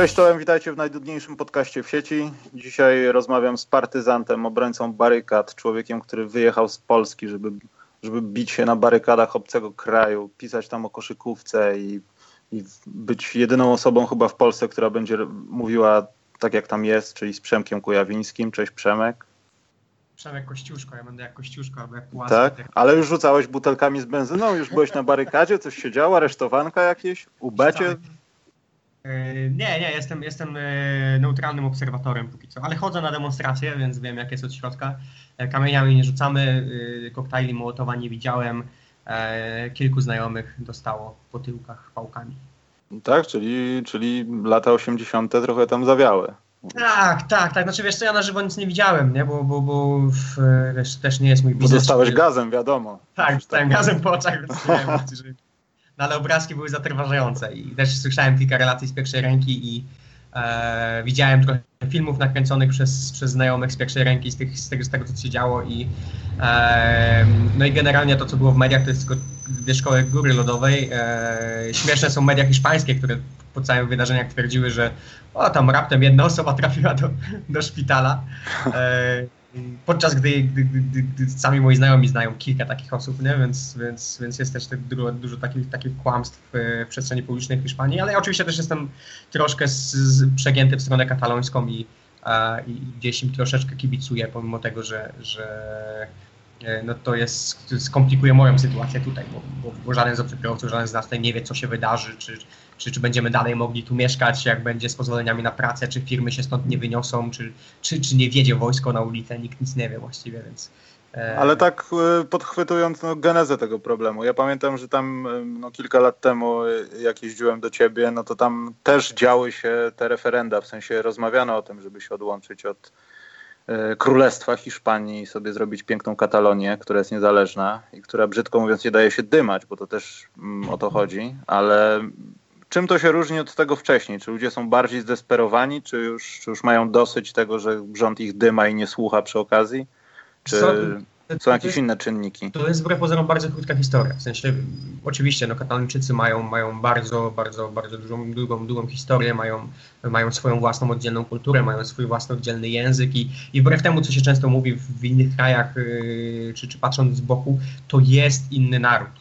Cześć czołem, witajcie w najdudniejszym podcaście w sieci. Dzisiaj rozmawiam z partyzantem, obrońcą barykad, człowiekiem, który wyjechał z Polski, żeby, żeby bić się na barykadach obcego kraju, pisać tam o koszykówce i, i być jedyną osobą chyba w Polsce, która będzie mówiła tak jak tam jest, czyli z Przemkiem Kujawińskim. Cześć Przemek. Przemek Kościuszko, ja będę jak Kościuszko albo jak Płaski. Tak, ale już rzucałeś butelkami z benzyną, już byłeś na barykadzie, coś się działo, aresztowanka jakieś, ubecie? Tak. E, nie, nie, jestem, jestem e, neutralnym obserwatorem póki co, ale chodzę na demonstracje, więc wiem jak jest od środka. E, kamieniami nie rzucamy, koktajli Mołotowa nie widziałem. Kilku znajomych dostało po tyłkach pałkami. Tak, czyli, czyli lata 80. trochę tam zawiały. Tak, tak, tak. Znaczy wiesz co, ja na żywo nic nie widziałem, nie? Bo, bo, bo w, też, nie jest mój biznes. Bo dostałeś gazem, wiadomo. Tak, dostałem gazem po oczach, więc nie wiem, no ale obrazki były zatrważające i też słyszałem kilka relacji z pierwszej ręki i e, widziałem trochę filmów nakręconych przez, przez znajomych z pierwszej ręki z, tych, z, tego, z tego, co się działo i e, no i generalnie to, co było w mediach, to jest tylko wierzchołek góry lodowej. E, śmieszne są media hiszpańskie, które po całym wydarzeniach twierdziły, że o, tam raptem jedna osoba trafiła do, do szpitala. E, podczas gdy, gdy, gdy, gdy, sami moi znajomi znają kilka takich osób, nie? Więc, więc, więc jest też dużo, dużo takich, takich kłamstw w przestrzeni publicznej w Hiszpanii, ale ja oczywiście też jestem troszkę z, z przegięty w stronę katalońską i, a, i gdzieś im troszeczkę kibicuję, pomimo tego, że, że e, no to jest, skomplikuje moją sytuację tutaj, bo, bo, bo żaden z obcokrajowców, żaden z nas tutaj nie wie, co się wydarzy, czy, czy, czy będziemy dalej mogli tu mieszkać, jak będzie z pozwoleniami na pracę, czy firmy się stąd nie wyniosą, czy, czy, czy nie wiedzie wojsko na ulicę, nikt nic nie wie właściwie, więc... E, Ale tak e, podchwytując no, genezę tego problemu, ja pamiętam, że tam e, no, kilka lat temu, jak jeździłem do ciebie, no to tam też działy się te referenda, w sensie rozmawiano o tym, żeby się odłączyć od Królestwa Hiszpanii i sobie zrobić piękną Katalonię, która jest niezależna i która brzydko mówiąc nie daje się dymać, bo to też mm, o to chodzi, ale Czym to się różni od tego wcześniej? Czy ludzie są bardziej zdesperowani, czy już, czy już mają dosyć tego, że rząd ich dyma i nie słucha przy okazji? Czy są, są jakieś inne czynniki? To jest wbrew pozorom bardzo krótka historia. W sensie, oczywiście, no, Katalończycy mają, mają bardzo, bardzo, bardzo dużą, długą, długą historię, mają, mają swoją własną oddzielną kulturę, mają swój własny oddzielny język i, i wbrew temu, co się często mówi w, w innych krajach, yy, czy, czy patrząc z boku, to jest inny naród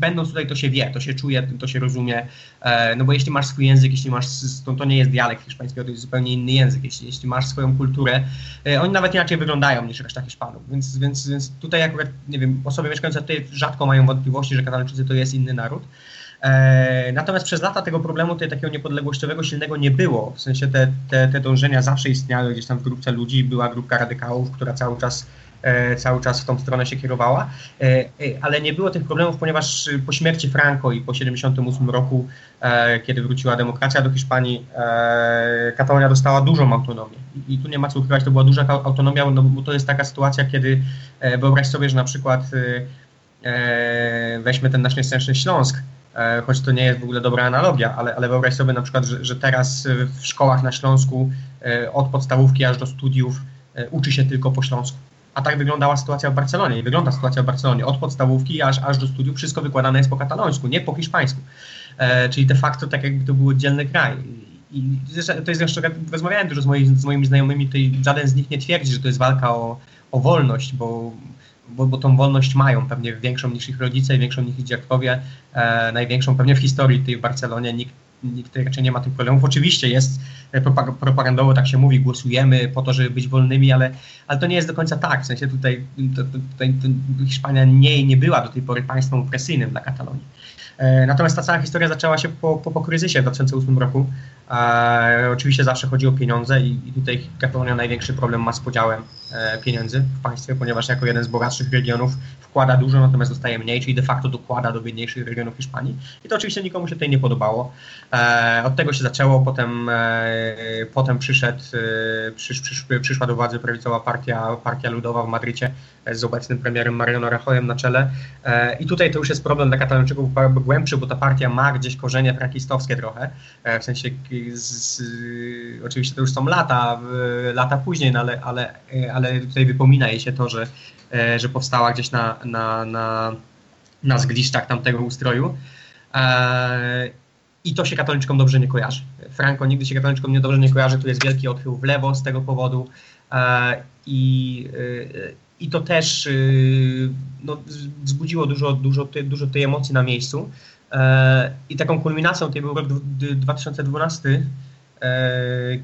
będąc tutaj to się wie, to się czuje, to się rozumie, e, no bo jeśli masz swój język, jeśli masz, to, to nie jest dialekt hiszpański, to jest zupełnie inny język, jeśli, jeśli masz swoją kulturę, e, oni nawet inaczej wyglądają niż reszta Hiszpanów, więc, więc, więc tutaj akurat, nie wiem, osoby mieszkające tutaj rzadko mają wątpliwości, że Katalończycy to jest inny naród, e, Natomiast przez lata tego problemu tutaj takiego niepodległościowego silnego nie było. W sensie te, te, te dążenia zawsze istniały gdzieś tam w grupce ludzi. Była grupka radykałów, która cały czas cały czas w tą stronę się kierowała, e, e, ale nie było tych problemów, ponieważ po śmierci Franco i po 78 roku, kiedy wróciła demokracja do Hiszpanii, Katalonia dostała dużą autonomię. I tu nie ma co ukrywać, to była duża autonomia, no bo to jest taka sytuacja, kiedy wyobraź sobie, że na przykład weźmy ten nasz nieszczęsny Śląsk, choć to nie jest w ogóle dobra analogia, ale, ale wyobraź sobie na przykład, że, że teraz w szkołach na Śląsku od podstawówki aż do studiów uczy się tylko po śląsku. A tak wyglądała sytuacja w Barcelonie i wygląda sytuacja w Barcelonie. Od podstawówki aż, aż do studiów wszystko wykładane jest po katalońsku, nie po hiszpańsku. E, czyli de facto tak jakby to był oddzielny kraj. I to jest jeszcze, rozmawiałem dużo z, moi, z moimi znajomymi, tutaj żaden z nich nie twierdzi, że to jest walka o, o wolność, bo, bo, bo tą wolność mają pewnie większą niż ich rodzice, większą niż ich dziadkowie, e, największą pewnie w historii tej w Barcelonie. Nikt nikt raczej nie ma tych problemów. Oczywiście jest e, propagandowo, tak się mówi, głosujemy po to, żeby być wolnymi, ale, ale to nie jest do końca tak. W sensie tutaj, tutaj Hiszpania nie, nie była do tej pory państwem opresyjnym dla Katalonii. E, natomiast ta cała historia zaczęła się po, po, po kryzysie w 2008 roku. E, oczywiście zawsze chodzi o pieniądze i, tutaj Katalonia największy problem ma z podziałem e, pieniędzy w państwie, ponieważ jako jeden z bogatszych regionów wkłada dużo, natomiast dostaje mniej, czyli de facto dokłada do biedniejszych regionów Hiszpanii. I to oczywiście nikomu się tutaj nie podobało. E, od tego się zaczęło, potem, potem przyszedł, przysz, przysz, przyszła do władzy prawicowa partia, partia ludowa w Madrycie z obecnym premierem Mariano Rajoyem na czele. I tutaj to już jest problem dla Katalończyków głębszy, bo ta partia ma gdzieś korzenie frankistowskie trochę, w sensie z, z, oczywiście to już są lata, lata później, no ale, ale, ale tutaj wypomina jej się to, że, że powstała gdzieś na, na, na, na zgliszczach tamtego ustroju. I to się katoliczkom dobrze nie kojarzy. Franco nigdy się katoliczkom nie dobrze nie kojarzy, tu jest wielki odchył w lewo z tego powodu. I, i to też no, wzbudziło dużo, dużo, dużo tej emocji na miejscu. I taką kulminacją tej był rok 2012,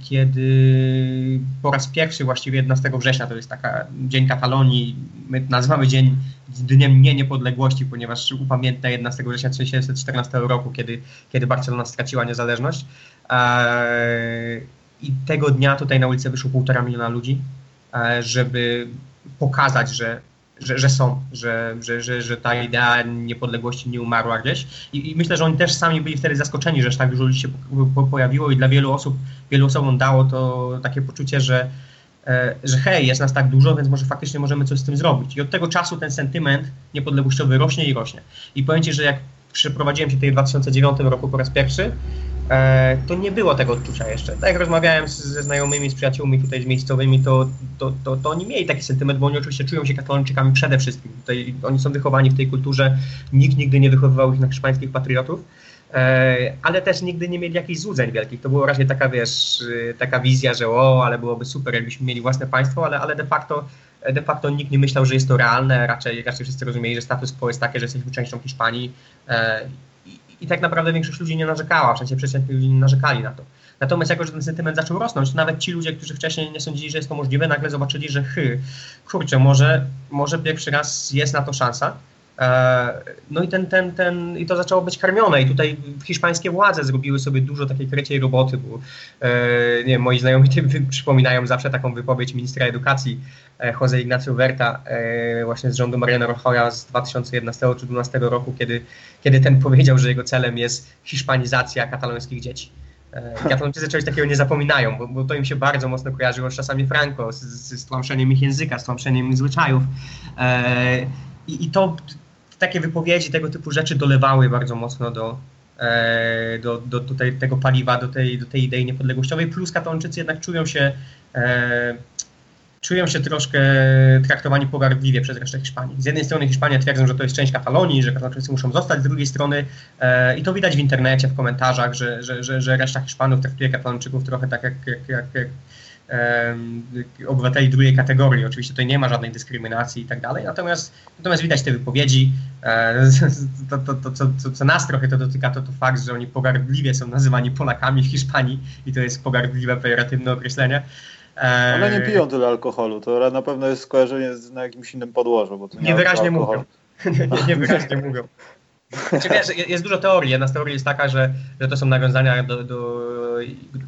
kiedy po raz pierwszy, właściwie 11 września, to jest taka Dzień Katalonii, my nazywamy dzień Dniem Nie Niepodległości, ponieważ upamiętnia 11 września 1914 roku, kiedy, kiedy Barcelona straciła niezależność. I tego dnia tutaj na ulicę wyszło półtora miliona ludzi, żeby pokazać, że że, że są, że, że, że, że ta idea niepodległości nie umarła gdzieś. I, I, myślę, że oni też sami byli wtedy zaskoczeni, że tak dużo ludzi się po, po, pojawiło i dla wielu osób, wielu osobom dało to takie poczucie, że, e, że hej, jest nas tak dużo, więc może faktycznie możemy coś z tym zrobić. I od tego czasu ten sentyment niepodległościowy rośnie i rośnie. I powiem Ci, że jak przeprowadziłem się tutaj w 2009 roku po raz pierwszy, to nie było tego odczucia jeszcze. Tak jak rozmawiałem ze znajomymi, z przyjaciółmi tutaj z miejscowymi, to, to, to, to, oni mieli taki sentyment, bo oni oczywiście czują się katalończykami przede wszystkim. Tutaj oni są wychowani w tej kulturze, nikt nigdy nie wychowywał ich na hiszpańskich patriotów, e, ale też nigdy nie mieli jakichś złudzeń wielkich. To była raczej taka, wiesz, taka wizja, że o, ale byłoby super, jakbyśmy mieli własne państwo, ale, ale de facto de facto nikt nie myślał, że jest to realne, raczej, raczej wszyscy rozumieli, że status quo jest taki, że jesteśmy częścią Hiszpanii e, i tak naprawdę większość ludzi nie narzekała, w sensie przeciętni ludzie nie narzekali na to. Natomiast jako, że ten sentyment zaczął rosnąć, to nawet ci ludzie, którzy wcześniej nie sądzili, że jest to możliwe, nagle zobaczyli, że hy, kurczę, może, może pierwszy raz jest na to szansa. E, no i, ten, ten, ten, i to zaczęło być karmione i tutaj hiszpańskie władze zrobiły sobie dużo takiej kreciej roboty, bo e, nie moi znajomi przypominają zawsze taką wypowiedź ministra edukacji e, Jose Ignacio Werta właśnie z rządu Mariano Rajoya z 2011 czy 2012 roku, kiedy, kiedy ten powiedział, że jego celem jest hiszpanizacja katalońskich dzieci. Katalończycy czegoś takiego nie zapominają, bo, bo, to im się bardzo mocno kojarzyło z czasami Franco, z, z tłamszeniem ich języka, z tłamszeniem ich zwyczajów. I, i to takie wypowiedzi, tego typu rzeczy dolewały bardzo mocno do, e, do, do tutaj tego paliwa, do tej, do tej idei niepodległościowej, plus katalończycy jednak czują się e, czują się troszkę traktowani pogardliwie przez resztę Hiszpanii. Z jednej strony Hiszpania twierdzą, że to jest część Katalonii, że Katalończycy muszą zostać, z drugiej strony e, i to widać w internecie, w komentarzach, że, że, że, że reszta Hiszpanów traktuje Katalończyków trochę tak jak, jak, jak, jak obywateli drugiej kategorii. Oczywiście tutaj nie ma żadnej dyskryminacji i tak dalej, natomiast, natomiast widać te wypowiedzi. E, to, to, to, co, co, co nas trochę to dotyka, to, to fakt, że oni pogardliwie są nazywani Polakami w Hiszpanii i to jest pogardliwe, pejoratywne określenie. Ale nie piją tyle alkoholu, to na pewno jest skojarzenie na jakimś innym podłożu. Bo to nie niewyraźnie mówią. niewyraźnie mówią. Znaczy, wiesz, jest dużo teorii. Jedna z teorii jest taka, że, że to są nawiązania do, do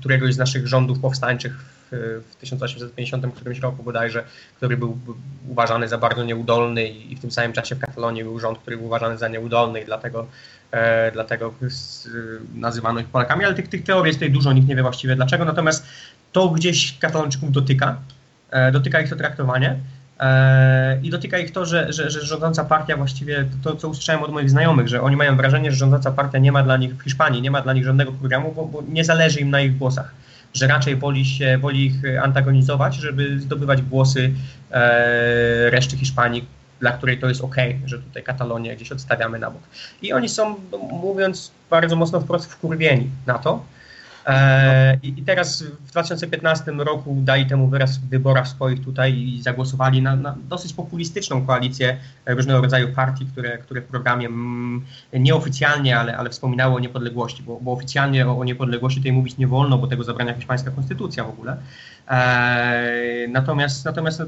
któregoś z naszych rządów powstańczych w, w 1850 którymś roku bodajże, który był uważany za bardzo nieudolny i, w tym samym czasie w Katalonii był rząd, który był uważany za nieudolny i dlatego, e, dlatego nazywano ich Polakami, ale tych, tych teorii jest tutaj dużo, nikt nie wie właściwie dlaczego, natomiast to gdzieś Katalończyków dotyka, e, dotyka ich to traktowanie. E, I dotyka ich to, że, że, że rządząca partia właściwie, to, co usłyszałem od moich znajomych, że oni mają wrażenie, że rządząca partia nie ma dla nich w Hiszpanii, nie ma dla nich żadnego programu, bo, bo nie zależy im na ich głosach. Że raczej woli, się, woli ich antagonizować, żeby zdobywać głosy e, reszty Hiszpanii, dla której to jest ok, że tutaj Katalonię gdzieś odstawiamy na bok. I oni są, mówiąc bardzo mocno wprost, wkurwieni na to. E, I teraz w 2015 roku dali temu wyraz w wyborach swoich tutaj i zagłosowali na, na dosyć populistyczną koalicję różnego rodzaju partii, które, które w programie mm, nieoficjalnie, ale, ale wspominały o niepodległości, bo, bo oficjalnie o, o niepodległości tutaj mówić nie wolno, bo tego zabrania hiszpańska konstytucja w ogóle. E, natomiast, natomiast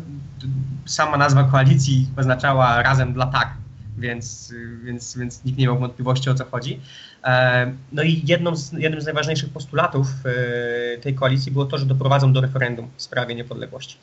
sama nazwa koalicji oznaczała razem dla tak, więc, więc, więc nikt nie miał wątpliwości o co chodzi. E, no i jedną z, jednym z najważniejszych postulatów e, tej koalicji było to, że doprowadzą do referendum w sprawie niepodległości.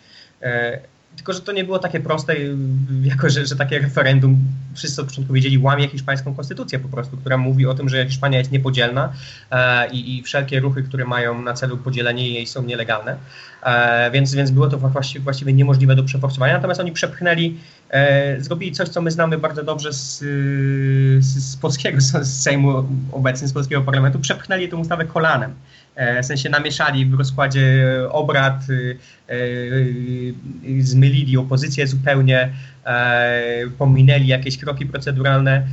Tylko, że to nie było takie proste, jako że, że takie referendum, wszyscy od początku wiedzieli, łamie hiszpańską konstytucję po prostu, która mówi o tym, że Hiszpania jest niepodzielna e, i, i, wszelkie ruchy, które mają na celu podzielenie jej są nielegalne. E, więc, więc było to właściwie, właściwie niemożliwe do przeforsowania. Natomiast oni przepchnęli, e, zrobili coś, co my znamy bardzo dobrze z, z, z polskiego z Sejmu obecnie, z polskiego parlamentu, przepchnęli tę ustawę kolanem. W sensie namieszali w rozkładzie obrad, zmylili opozycję zupełnie, pominęli jakieś kroki proceduralne,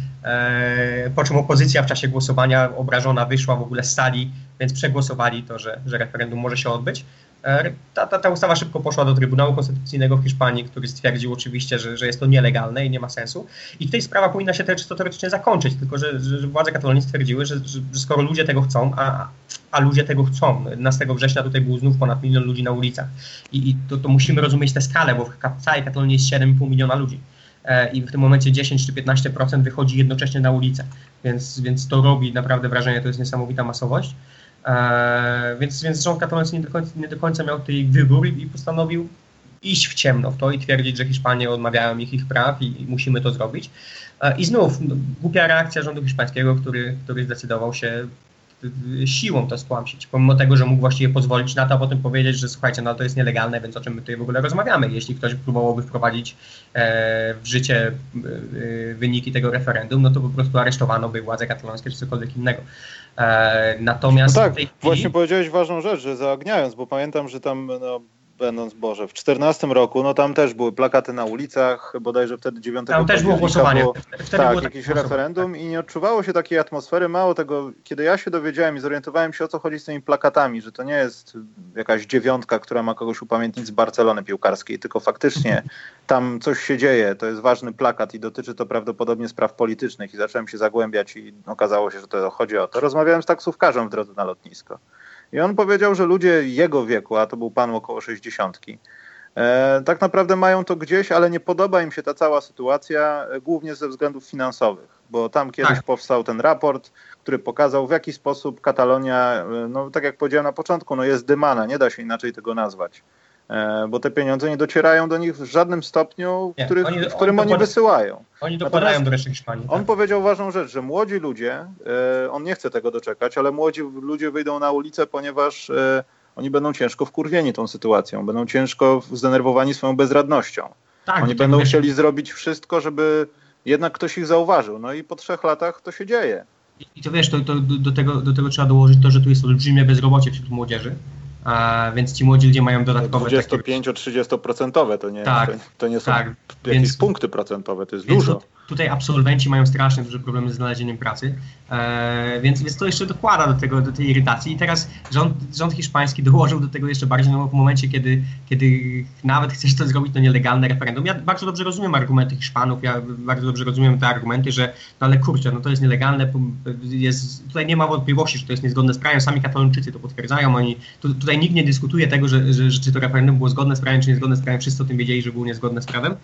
po czym opozycja w czasie głosowania obrażona wyszła w ogóle z sali, więc przegłosowali to, że, że referendum może się odbyć. E, ta, ta, ta, ustawa szybko poszła do Trybunału Konstytucyjnego w Hiszpanii, który stwierdził oczywiście, że, że jest to nielegalne i nie ma sensu. I tutaj sprawa powinna się czysto teoretycznie zakończyć, tylko że, że władze katalonii stwierdziły, że, że, skoro ludzie tego chcą, a, a ludzie tego chcą, 11 września tutaj był znów ponad milion ludzi na ulicach i, i to, to musimy rozumieć tę skalę, bo w całej Katalonii jest 7,5 miliona ludzi e, i w tym momencie 10 czy 15% wychodzi jednocześnie na ulicę, więc, więc to robi naprawdę wrażenie, to jest niesamowita masowość. E, więc, więc rząd kataloński nie do, końca, nie do końca miał tej wybór i, postanowił iść w ciemno w to i twierdzić, że Hiszpanie odmawiają ich ich praw i, i musimy to zrobić. E, I znów no, głupia reakcja rządu hiszpańskiego, który, który zdecydował się siłą to skłamsić, pomimo tego, że mógł właściwie pozwolić na to, a potem powiedzieć, że słuchajcie, no to jest nielegalne, więc o czym my tutaj w ogóle rozmawiamy. Jeśli ktoś próbowałby wprowadzić e, w życie e, wyniki tego referendum, no to po prostu aresztowano by władze katalońskie czy cokolwiek innego. E, natomiast no tak, chwili... właśnie powiedziałeś ważną rzecz, że zaogniając, bo pamiętam, że tam no, będąc Boże, w 14 roku, no tam też były plakaty na ulicach, bodajże wtedy 9 Tam też było głosowanie. Było, wtedy tak, było jakieś referendum tak. i nie odczuwało się takiej atmosfery. Mało tego, kiedy ja się dowiedziałem i zorientowałem się o co chodzi z tymi plakatami, że to nie jest jakaś dziewiątka, która ma kogoś upamiętnić z Barcelony piłkarskiej, tylko faktycznie tam coś się dzieje, to jest ważny plakat i dotyczy to prawdopodobnie spraw politycznych i zacząłem się zagłębiać i okazało się, że to chodzi o to. Rozmawiałem z taksówkarzem w drodze na lotnisko. I on powiedział, że ludzie jego wieku, a to był pan około 60, e, tak naprawdę mają to gdzieś, ale nie podoba im się ta cała sytuacja, e, głównie ze względów finansowych, bo tam kiedyś tak. powstał ten raport, który pokazał, w jaki sposób Katalonia, e, no tak jak powiedziałem na początku, no jest dymana, nie da się inaczej tego nazwać. E, bo te pieniądze nie docierają do nich w żadnym stopniu, w, których, oni, w którym oni, dokłada, wysyłają. Oni dokładają do reszty Hiszpanii. On tak. powiedział ważną rzecz, że młodzi ludzie, e, on nie chce tego doczekać, ale młodzi ludzie wyjdą na ulicę, ponieważ e, oni będą ciężko wkurwieni tą sytuacją, będą ciężko zdenerwowani swoją bezradnością. Tak, oni będą wiesz... chcieli zrobić wszystko, żeby jednak ktoś ich zauważył. No i po trzech latach to się dzieje. I to wiesz, to, to do, tego, do tego trzeba dołożyć to, że tu jest olbrzymie bezrobocie wśród młodzieży a, więc ci młodzi ludzie mają dodatkowe... 25-30% to nie, tak, to, to, nie są tak, jakieś więc, punkty procentowe, to jest dużo. Tutaj absolwenci mają strasznie duże problemy z znalezieniem pracy, e, więc, więc to jeszcze dokłada do, tego, do tej irytacji. I teraz rząd, rząd hiszpański dołożył do tego jeszcze bardziej no, w momencie, kiedy, kiedy nawet chcesz to zrobić, to nielegalne referendum. Ja bardzo dobrze rozumiem argumenty Hiszpanów, ja bardzo dobrze rozumiem te argumenty, że no ale kurczę, no to jest nielegalne, jest, tutaj nie ma wątpliwości, że to jest niezgodne z prawem, sami katalończycy to potwierdzają, oni, tu, tutaj nikt nie dyskutuje tego, że, że, że, czy to referendum było zgodne z prawem, czy niezgodne z prawem, wszyscy o tym wiedzieli, że było niezgodne z prawem.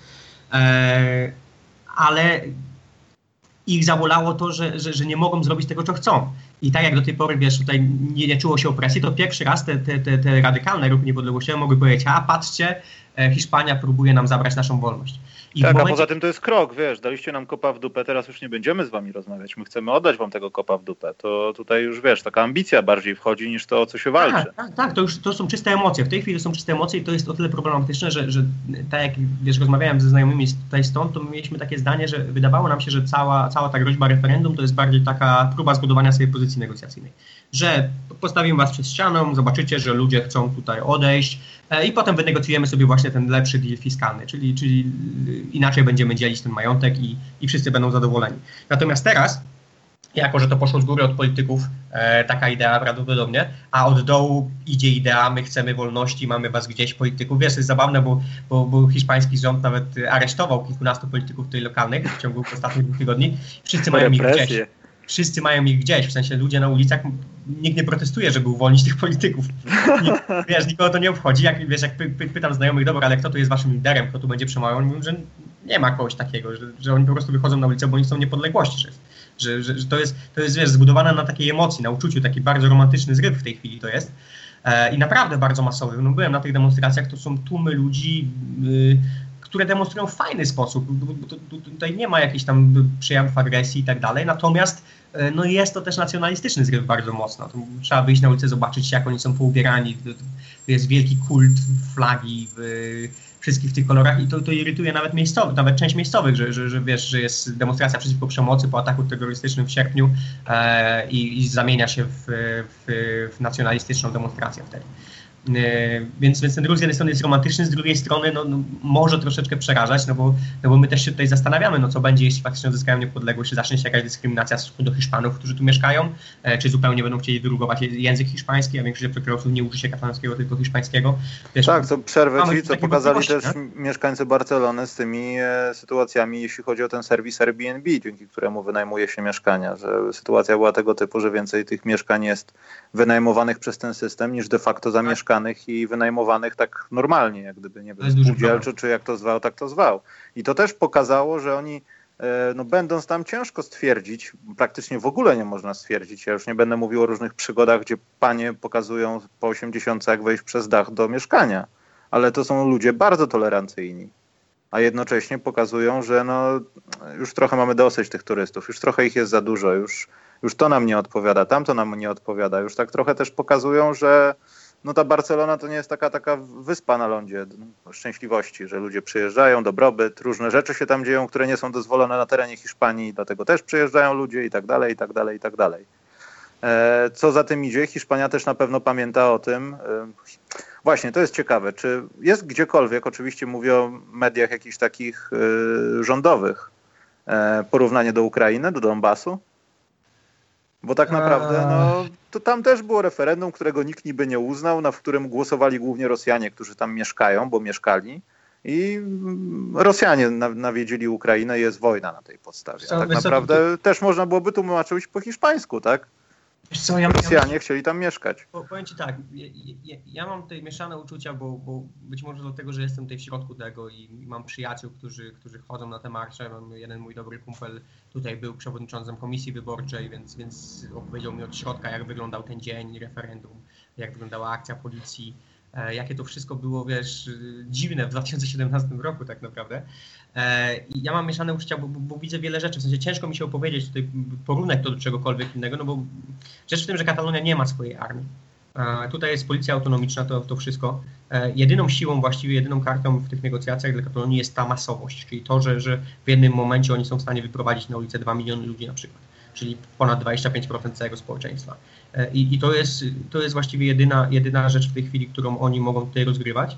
E, ale ich zabolało to, że, że, że, nie mogą zrobić tego, co chcą. I tak jak do tej pory, wiesz, tutaj nie, nie czuło się opresji, to pierwszy raz te, te, te, te radykalne ruchy niepodległościowe mogły powiedzieć, a patrzcie, e, Hiszpania próbuje nam zabrać naszą wolność. I tak, momencie... a poza tym to jest krok, wiesz, daliście nam kopa w dupę, teraz już nie będziemy z wami rozmawiać, my chcemy oddać wam tego kopa w dupę. To tutaj już, wiesz, taka ambicja bardziej wchodzi niż to, o co się walczy. Tak, tak, tak to już to są czyste emocje. W tej chwili to są czyste emocje i to jest o tyle problematyczne, że, że tak jak, wiesz, rozmawiałem ze znajomymi tutaj stąd, to mieliśmy takie zdanie, że wydawało nam się, że cała, cała ta groźba referendum to jest bardziej taka próba zbudowania swojej pozycji negocjacyjnej. Że postawimy was przed ścianą, zobaczycie, że ludzie chcą tutaj odejść, i potem wynegocjujemy sobie właśnie ten lepszy deal fiskalny, czyli, czyli inaczej będziemy dzielić ten majątek i, i wszyscy będą zadowoleni. Natomiast teraz, jako że to poszło z góry od polityków, e, taka idea prawdopodobnie, a od dołu idzie idea, my chcemy wolności, mamy was gdzieś polityków. Wiesz, jest zabawne, bo, bo, bo hiszpański rząd nawet aresztował kilkunastu polityków tutaj lokalnych w ciągu ostatnich dwóch tygodni. Wszyscy mają ich gdzieś wszyscy mają ich gdzieś, w sensie ludzie na ulicach, nikt nie protestuje, żeby uwolnić tych polityków. Nikt, wiesz, nikogo to nie obchodzi. Jak, wiesz, jak py, py, pytam znajomych, dobra, ale kto tu jest waszym liderem, kto tu będzie przemawiał, oni mówią, że nie ma kogoś takiego, że, że oni po prostu wychodzą na ulicę, bo oni chcą niepodległości, że, że, że, to jest, to jest wiesz, zbudowane na takiej emocji, na uczuciu, taki bardzo romantyczny zryw w tej chwili to jest. E, I naprawdę bardzo masowy. No, byłem na tych demonstracjach, to są tłumy ludzi, y, które demonstrują fajny sposób. Tutaj nie ma jakichś tam przejawów agresji i tak dalej, natomiast e, no jest to też nacjonalistyczny zryw bardzo mocno. To trzeba wyjść na ulicę, zobaczyć jak oni są poubierani. Jest wielki kult flagi, wszystkich w tych kolorach i to, to irytuje nawet miejscowych, nawet część miejscowych, że, że, że wiesz, że jest demonstracja przeciwko przemocy po ataku terrorystycznym w sierpniu e, i, i, zamienia się w, w, w nacjonalistyczną demonstrację wtedy. E, więc, więc ten ruch z jednej strony jest romantyczny, z drugiej strony no, no, może troszeczkę przerażać, no bo, no bo my też się tutaj zastanawiamy, no co będzie, jeśli faktycznie odzyskają niepodległość, czy zacznie się jakaś dyskryminacja w stosunku do Hiszpanów, którzy tu mieszkają, e, czy zupełnie będą chcieli wyrugować język hiszpański, a większość przekrojowców nie uczy się katalońskiego, tylko hiszpańskiego. Wiesz, tak, co przerwę ci, co pokazali też nie? mieszkańcy Barcelony z tymi e, sytuacjami, jeśli chodzi o ten serwis Airbnb, dzięki któremu wynajmuje się mieszkania, że sytuacja była tego typu, że więcej tych mieszkań jest wynajmowanych przez ten system niż de facto zamieszkanych i wynajmowanych tak normalnie, jak gdyby, nie wiem, spółdzielczo, czy jak to zwał, tak to zwał. I to też pokazało, że oni e, no będąc tam ciężko stwierdzić, praktycznie w ogóle nie można stwierdzić, ja już nie będę mówił o różnych przygodach, gdzie panie pokazują po 80 jak wejść przez dach do mieszkania, ale to są ludzie bardzo tolerancyjni, a jednocześnie pokazują, że no już trochę mamy dosyć tych turystów, już trochę ich jest za dużo, już, już to nam nie odpowiada, tamto nam nie odpowiada, już tak trochę też pokazują, że no ta Barcelona to nie jest taka, taka wyspa na lądzie szczęśliwości, że ludzie przyjeżdżają, dobrobyt, różne rzeczy się tam dzieją, które nie są dozwolone na terenie Hiszpanii, dlatego też przyjeżdżają ludzie i tak dalej, i tak dalej, i tak dalej. E, co za tym idzie, Hiszpania też na pewno pamięta o tym. E, właśnie, to jest ciekawe, czy jest gdziekolwiek, oczywiście mówię o mediach jakichś takich e, rządowych, porównanie do Ukrainy, do Donbasu? Bo tak naprawdę no, to tam też było referendum, którego nikt niby nie uznał, na którym głosowali głównie Rosjanie, którzy tam mieszkają, bo mieszkali. I Rosjanie nawiedzili Ukrainę jest wojna na tej podstawie. Tak naprawdę też można byłoby tłumaczyć po hiszpańsku, tak? Wiesz co, ja, Rosjanie ja, chcieli tam mieszkać. Powiem Ci tak, ja, ja, mam tutaj mieszane uczucia, bo, bo być może dlatego, że jestem tutaj w środku tego i, mam przyjaciół, którzy, którzy chodzą na te marsze. Mam jeden mój dobry kumpel tutaj był przewodniczącym komisji wyborczej, więc, więc opowiedział mi od środka, jak wyglądał ten dzień referendum, jak wyglądała akcja policji jakie to wszystko było, wiesz, dziwne w 2017 roku tak naprawdę. E, I ja mam mieszane uczucia, bo, bo, bo, widzę wiele rzeczy, w sensie ciężko mi się opowiedzieć tutaj, porównać to do czegokolwiek innego, no bo rzecz w tym, że Katalonia nie ma swojej armii. E, tutaj jest policja autonomiczna, to, to wszystko. Jedyną siłą, właściwie jedyną kartą w tych negocjacjach dla Katalonii jest ta masowość, czyli to, że, że w jednym momencie oni są w stanie wyprowadzić na ulicę 2 miliony ludzi na przykład, czyli ponad 25% całego społeczeństwa. E, I, i to, jest, to jest właściwie jedyna, jedyna rzecz w tej chwili, którą oni mogą tutaj rozgrywać.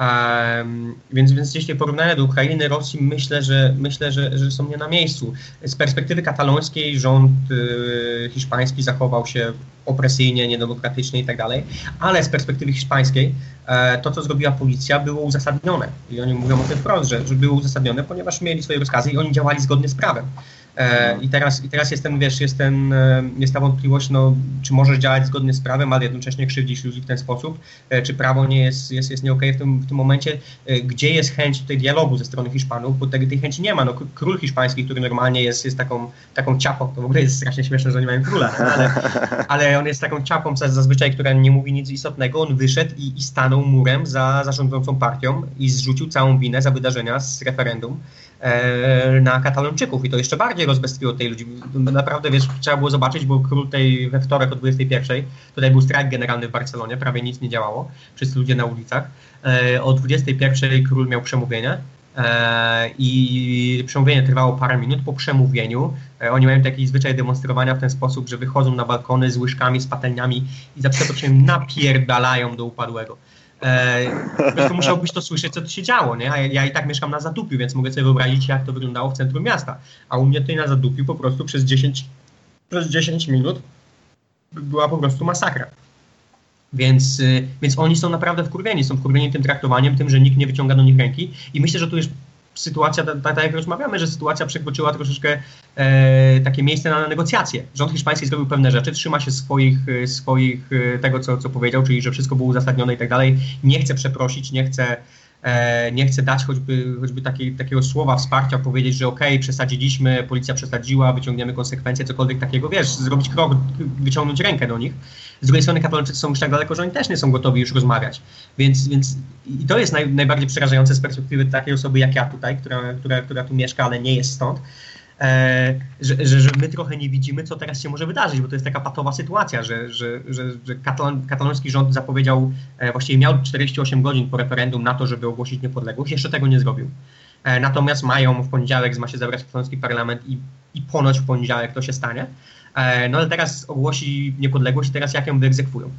Um, więc, więc jeśli porównania do Ukrainy, Rosji, myślę, że myślę, że, że są nie na miejscu. Z perspektywy katalońskiej rząd y, hiszpański zachował się opresyjnie, niedemokratycznie i tak dalej, ale z perspektywy hiszpańskiej e, to, co zrobiła policja, było uzasadnione. I oni mówią o tym wprost, że, że było uzasadnione, ponieważ mieli swoje rozkazy i oni działali zgodnie z prawem. E, I teraz, I teraz jest ten, wiesz, jest, ten, e, jest ta wątpliwość, no, czy możesz działać zgodnie z prawem, ale jednocześnie krzywdzić ludzi w ten sposób, e, czy prawo nie jest, jest, jest nie okay w tym, w tym momencie, gdzie jest chęć tutaj dialogu ze strony Hiszpanów, bo tej, tej chęci nie ma. No, król hiszpański, który normalnie jest, jest taką, taką ciapą, to w ogóle jest strasznie śmieszne, że oni mają króla, no, ale, ale on jest taką ciapą zazwyczaj, która nie mówi nic istotnego, on wyszedł i, i stanął murem za zarządzającą partią i zrzucił całą winę za wydarzenia z referendum. E, na Katalończyków i to jeszcze bardziej rozbestwiło tej ludzi. Naprawdę, wiesz, trzeba było zobaczyć, bo król tej we wtorek o 21, tutaj był strajk generalny w Barcelonie, prawie nic nie działało, wszyscy ludzie na ulicach. E, o 21 król miał przemówienie e, i przemówienie trwało parę minut. Po przemówieniu oni mają taki zwyczaj demonstrowania w ten sposób, że wychodzą na balkony z łyżkami, z patelniami i za przeproszeniem napierdalają do upadłego. E, musiałbyś to słyszeć, co tu się działo, nie? A ja, ja, i tak mieszkam na Zadupiu, więc mogę sobie wyobrazić, jak to wyglądało w centrum miasta. A u mnie tutaj na Zadupiu po prostu przez 10, przez 10 minut była po prostu masakra. Więc, y, więc oni są naprawdę wkurwieni, są wkurwieni tym traktowaniem, tym, że nikt nie wyciąga do nich ręki i myślę, że tu jest sytuacja, tak jak rozmawiamy, że sytuacja przekroczyła troszeczkę e, takie miejsce na negocjacje. Rząd hiszpański zrobił pewne rzeczy, trzyma się swoich, e, swoich e, tego, co, co powiedział, czyli że wszystko było uzasadnione i tak dalej. Nie chce przeprosić, nie chce nie chcę dać choćby, choćby takiej, takiego słowa wsparcia, powiedzieć, że okej, okay, przesadziliśmy, policja przesadziła, wyciągniemy konsekwencje, cokolwiek takiego, wiesz, zrobić krok, wyciągnąć rękę do nich. Z drugiej strony katolicy są już tak daleko, że oni też nie są gotowi już rozmawiać. Więc, więc i to jest naj, najbardziej przerażające z perspektywy takiej osoby jak ja tutaj, która, która, która tu mieszka, ale nie jest stąd. E, że, że, że, my trochę nie widzimy, co teraz się może wydarzyć, bo to jest taka patowa sytuacja, że, że, że, że kataloński rząd zapowiedział, e, właściwie miał 48 godzin po referendum na to, żeby ogłosić niepodległość, jeszcze tego nie zrobił. E, natomiast mają w poniedziałek, ma się zebrać katalonski parlament i, i ponoć w poniedziałek to się stanie. No ale teraz ogłosi niepodległość i teraz jak ją wyegzekwują?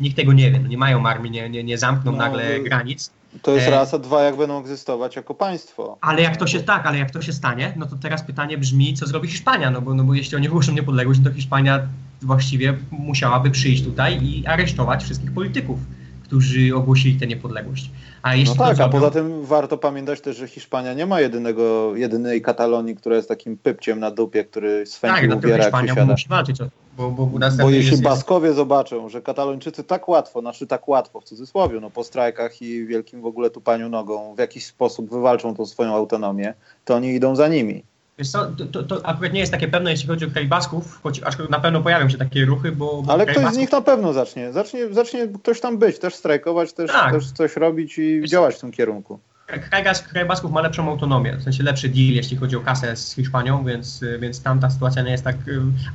Nikt tego nie wie, no nie mają armii, nie, nie, nie zamkną no, nagle granic. To jest e, raz, a dwa, jak będą egzystować jako państwo. Ale jak to się tak, ale jak to się stanie, no to teraz pytanie brzmi, co zrobi Hiszpania? No bo, no bo jeśli oni ogłoszą niepodległość, no to Hiszpania właściwie musiałaby przyjść tutaj i aresztować wszystkich polityków, którzy ogłosili tę niepodległość. A jeśli no tak, zrobią... a poza tym warto pamiętać też, że Hiszpania nie ma jedynego, jedynej Katalonii, która jest takim pypciem na dupie, który swędzi tak, ubiera Hiszpania musi walczyć o bo, bo, bo jeśli jest, Baskowie zobaczą, że Katalończycy tak łatwo, znaczy tak łatwo w cudzysłowie, no po strajkach i wielkim w ogóle tupaniu nogą w jakiś sposób wywalczą tą swoją autonomię, to oni idą za nimi. Wiesz co, to, to, to, akurat nie jest takie pewne, jeśli chodzi o kraj Basków, choć aż na pewno pojawią się takie ruchy, bo... bo Ale ktoś Basków... z nich na pewno zacznie. zacznie. Zacznie ktoś tam być, też strajkować, też, tak. też coś robić i wiesz, działać w tym kierunku. Kraj, Basków ma lepszą autonomię, w sensie lepszy deal, jeśli chodzi o kasę z Hiszpanią, więc, więc tam ta sytuacja nie jest tak...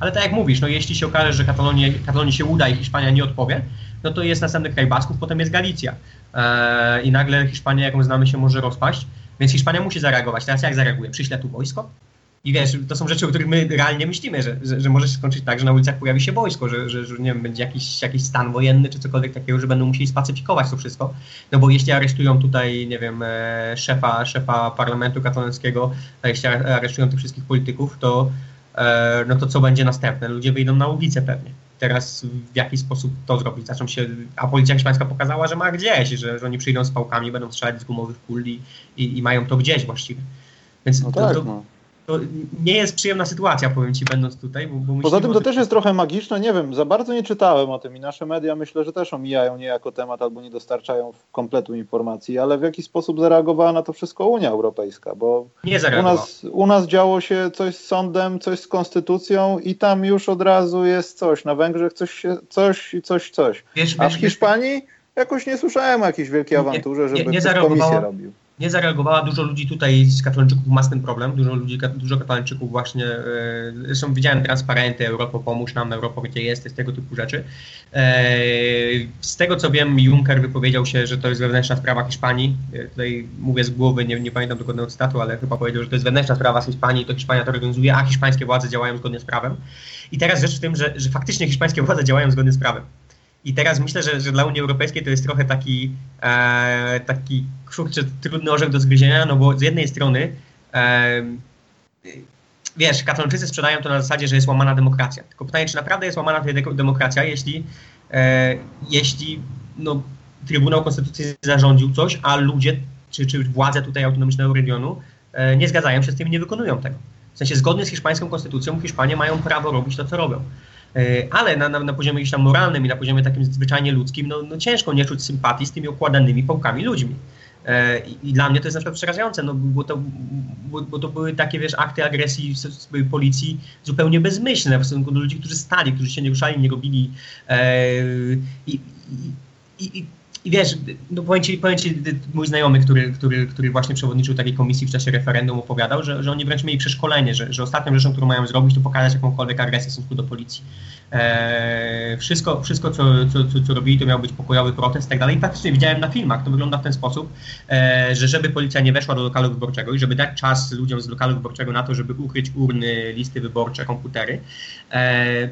Ale tak jak mówisz, no jeśli się okaże, że Katalonii, Katalonii się uda i Hiszpania nie odpowie, no to jest następny kraj Basków, potem jest Galicja. Eee, I nagle Hiszpania, jaką znamy się, może rozpaść. Więc Hiszpania musi zareagować. Teraz jak zareaguje? Przyśle tu wojsko? I wiesz, to są rzeczy, o których my realnie myślimy, że, że, że może się skończyć tak, że na ulicach pojawi się wojsko, że, że, że nie wiem, będzie jakiś, jakiś stan wojenny czy cokolwiek takiego, że będą musieli spacyfikować to wszystko. No bo jeśli aresztują tutaj, nie wiem, e, szefa, szefa parlamentu katalońskiego, a jeśli aresztują tych wszystkich polityków, to e, no to co będzie następne? Ludzie wyjdą na ulicę pewnie. Teraz w jaki sposób to zrobić? Zaczą się, a policja hiszpańska pokazała, że ma gdzieś, że, że oni przyjdą z pałkami, będą strzelać z gumowych kul i, i, i mają to gdzieś właściwie. Więc no to, tak, to, no to nie jest przyjemna sytuacja, powiem Ci, będąc tutaj. Bo, bo Poza tym to też jest trochę magiczne, nie wiem, za bardzo nie czytałem o tym i nasze media myślę, że też omijają niejako temat albo nie dostarczają kompletu informacji, ale w jaki sposób zareagowała na to wszystko Unia Europejska, bo nie u nas, u nas działo się coś z sądem, coś z konstytucją i tam już od razu jest coś, na Węgrzech coś, coś i coś, coś. Wiesz, A w Hiszpanii jakoś nie słyszałem o jakiejś wielkiej awanturze, żeby nie, nie komisję robił nie zareagowała. Dużo ludzi tutaj z katalończyków ma z tym problem. Dużo ludzi, dużo katalończyków właśnie, e, zresztą widziałem transparenty, Europo pomóż nam, Europo gdzie jesteś, tego typu rzeczy. E, z tego co wiem, Juncker wypowiedział się, że to jest wewnętrzna sprawa Hiszpanii. E, tutaj mówię z głowy, nie, nie pamiętam dokładnego cytatu, ale chyba powiedział, że to jest wewnętrzna sprawa z Hiszpanii, to Hiszpania to rozwiązuje, a hiszpańskie władze działają zgodnie z prawem. I teraz rzecz w tym, że, że faktycznie hiszpańskie władze działają zgodnie z prawem. I teraz myślę, że, że dla Unii Europejskiej to jest trochę taki, e, taki kurczę, trudny orzech do zgryzienia, no bo z jednej strony e, wiesz, Katalończycy sprzedają to na zasadzie, że jest łamana demokracja. Tylko pytanie, czy naprawdę jest łamana demokracja, jeśli, e, jeśli no, Trybunał Konstytucyjny zarządził coś, a ludzie, czy, czy władze tutaj autonomicznego regionu e, nie zgadzają się z tym i nie wykonują tego. W sensie zgodnie z hiszpańską konstytucją Hiszpanie mają prawo robić to, co robią. E, ale na, na, na poziomie gdzieś tam moralnym i na poziomie takim zwyczajnie ludzkim, no, no ciężko nie czuć sympatii z tymi okładanymi pałkami ludźmi. E, I, I, dla mnie to jest na przykład przerażające, no, bo, to, bo, bo to były takie, wiesz, akty agresji policji zupełnie bezmyślne w stosunku do ludzi, którzy stali, którzy się nie ruszali, nie robili. E, i, i, i i wiesz, no powiem ci, powiem ci, mój znajomy, który, który, który właśnie przewodniczył takiej komisji w czasie referendum, opowiadał, że, że oni wręcz mieli przeszkolenie, że, że ostatnią rzeczą, którą mają zrobić, to pokazać jakąkolwiek agresję w stosunku do policji. Eee, wszystko, wszystko co, co, co, co, robili, to miał być pokojowy protest i tak dalej. I faktycznie widziałem na filmach, to wygląda w ten sposób, e, że żeby policja nie weszła do lokalu wyborczego i żeby dać czas ludziom z lokalu wyborczego na to, żeby ukryć urny, listy wyborcze, komputery, e, E,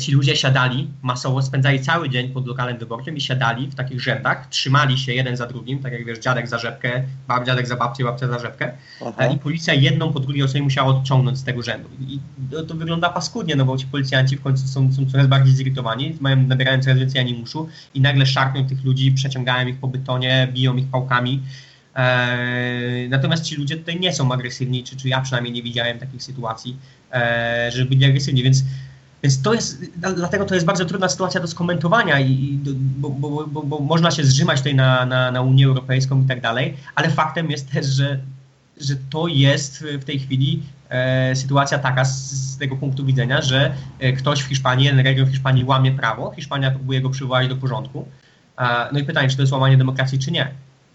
ci ludzie siadali masowo, spędzali cały dzień pod lokalem wyborczym i siadali w takich rzędach, trzymali się jeden za drugim, tak jak wiesz, dziadek za rzepkę, bab, dziadek za babcię, babcia za rzepkę Aha. E, i policja jedną po drugiej osobie musiała odciągnąć z tego rzędu. I to, to, wygląda paskudnie, no bo ci policjanci w końcu są, są coraz bardziej zirytowani, mają, nabierają coraz więcej animuszu i nagle szarpną tych ludzi, przeciągają ich po betonie, biją ich pałkami. E, natomiast ci ludzie tutaj nie są agresywni, czy, czy ja przynajmniej nie widziałem takich sytuacji, e, żeby byli agresywni, więc więc to jest, dlatego to jest bardzo trudna sytuacja do skomentowania, i, bo, bo, bo, bo można się zrzymać tutaj na, na, na Unię Europejską i tak dalej, ale faktem jest też, że, że to jest w tej chwili e, sytuacja taka z, z, tego punktu widzenia, że e, ktoś w Hiszpanii, jeden region w Hiszpanii łamie prawo, Hiszpania próbuje go przywołać do porządku. No i pytanie, czy to jest łamanie demokracji, czy nie.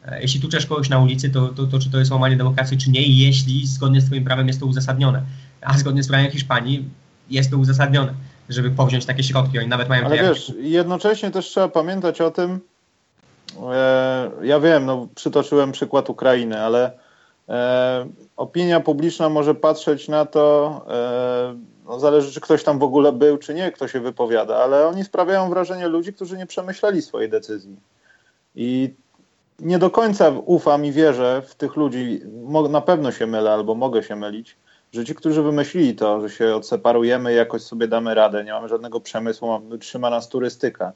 E, jeśli tuczesz kogoś na ulicy, to, to, to czy to jest łamanie demokracji, czy nie, i jeśli zgodnie z twoim prawem jest to uzasadnione. A zgodnie z prawem Hiszpanii jest to uzasadnione, żeby powziąć takie środki. Oni nawet mają... Ale wiesz, jednocześnie też trzeba pamiętać o tym, e, ja wiem, no przytoczyłem przykład Ukrainy, ale e, opinia publiczna może patrzeć na to, e, no zależy czy ktoś tam w ogóle był, czy nie, kto się wypowiada, ale oni sprawiają wrażenie ludzi, którzy nie przemyśleli swojej decyzji. I nie do końca ufam i wierzę w tych ludzi, na pewno się mylę albo mogę się mylić, że ci, którzy wymyślili to, że się odseparujemy i jakoś sobie damy radę, nie mamy żadnego przemysłu, trzyma nas turystyka.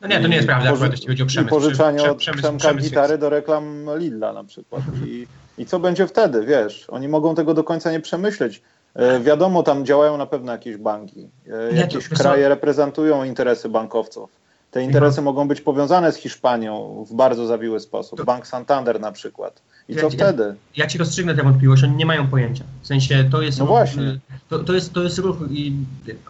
No nie, to nie jest prawda, poży- jeśli chodzi o przemysł. I pożyczanie od przemysł, gitary do reklam Lidla na przykład. I, I co będzie wtedy, wiesz? Oni mogą tego do końca nie przemyśleć. E, wiadomo, tam działają na pewno jakieś banki. E, jakieś kraje reprezentują interesy bankowców. Te interesy mogą być powiązane z Hiszpanią w bardzo zawiły sposób. Bank Santander na przykład. I co ja, wtedy? Ja, ja ci rozstrzygnę tę wątpliwość, oni nie mają pojęcia. W sensie to jest no ruch, właśnie. To, to, jest, to jest ruch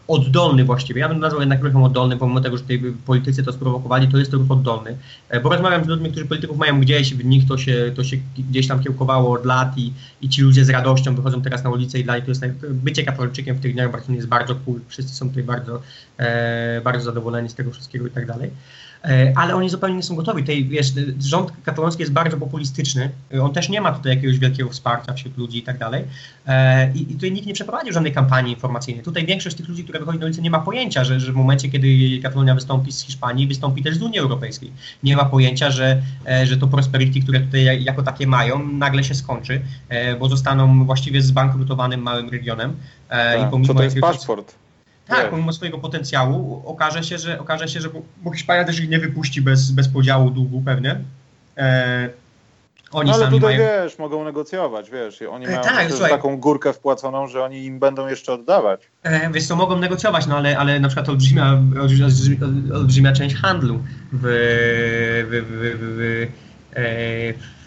oddolny właściwie. Ja bym nazwał jednak ruchem oddolnym, pomimo tego, że tej politycy to sprowokowali, to jest to ruch oddolny. E, bo rozmawiam z ludźmi, którzy polityków mają gdzieś, w nich to się, to się gdzieś tam kiełkowało od lat i, i ci ludzie z radością wychodzą teraz na ulicę i dalej to jest bycie katoliczykiem w tych dniach jest bardzo cool. Wszyscy są tutaj bardzo, e, bardzo zadowoleni z tego wszystkiego i tak dalej. E, ale oni zupełnie nie są gotowi. Tej, wiesz, rząd kataloński jest bardzo populistyczny, on też nie ma tutaj jakiegoś wielkiego wsparcia wśród ludzi i tak dalej. E, I, I tutaj nikt nie przeprowadził żadnej kampanii informacyjnej. Tutaj większość tych ludzi, które wychodzi na ulicę, nie ma pojęcia, że, że w momencie, kiedy Katalonia wystąpi z Hiszpanii, wystąpi też z Unii Europejskiej. Nie ma pojęcia, że, e, że to prosperity, które tutaj jako takie mają, nagle się skończy, bo zostaną właściwie zbankrutowanym małym regionem. Tak, I pomimo co to jest paszport? Tak, pomimo swojego potencjału okaże się, że, okaże się, że bo Hiszpania też ich nie wypuści bez, bez podziału długu pewnie. E, oni no, ale tutaj mają... wiesz, mogą negocjować, wiesz, oni e, mają tak, słuchaj, taką górkę wpłaconą, że oni im będą jeszcze oddawać. E, wiesz co, mogą negocjować, no ale, ale na przykład olbrzymia, olbrzymia, olbrzymia część handlu w, w, w, w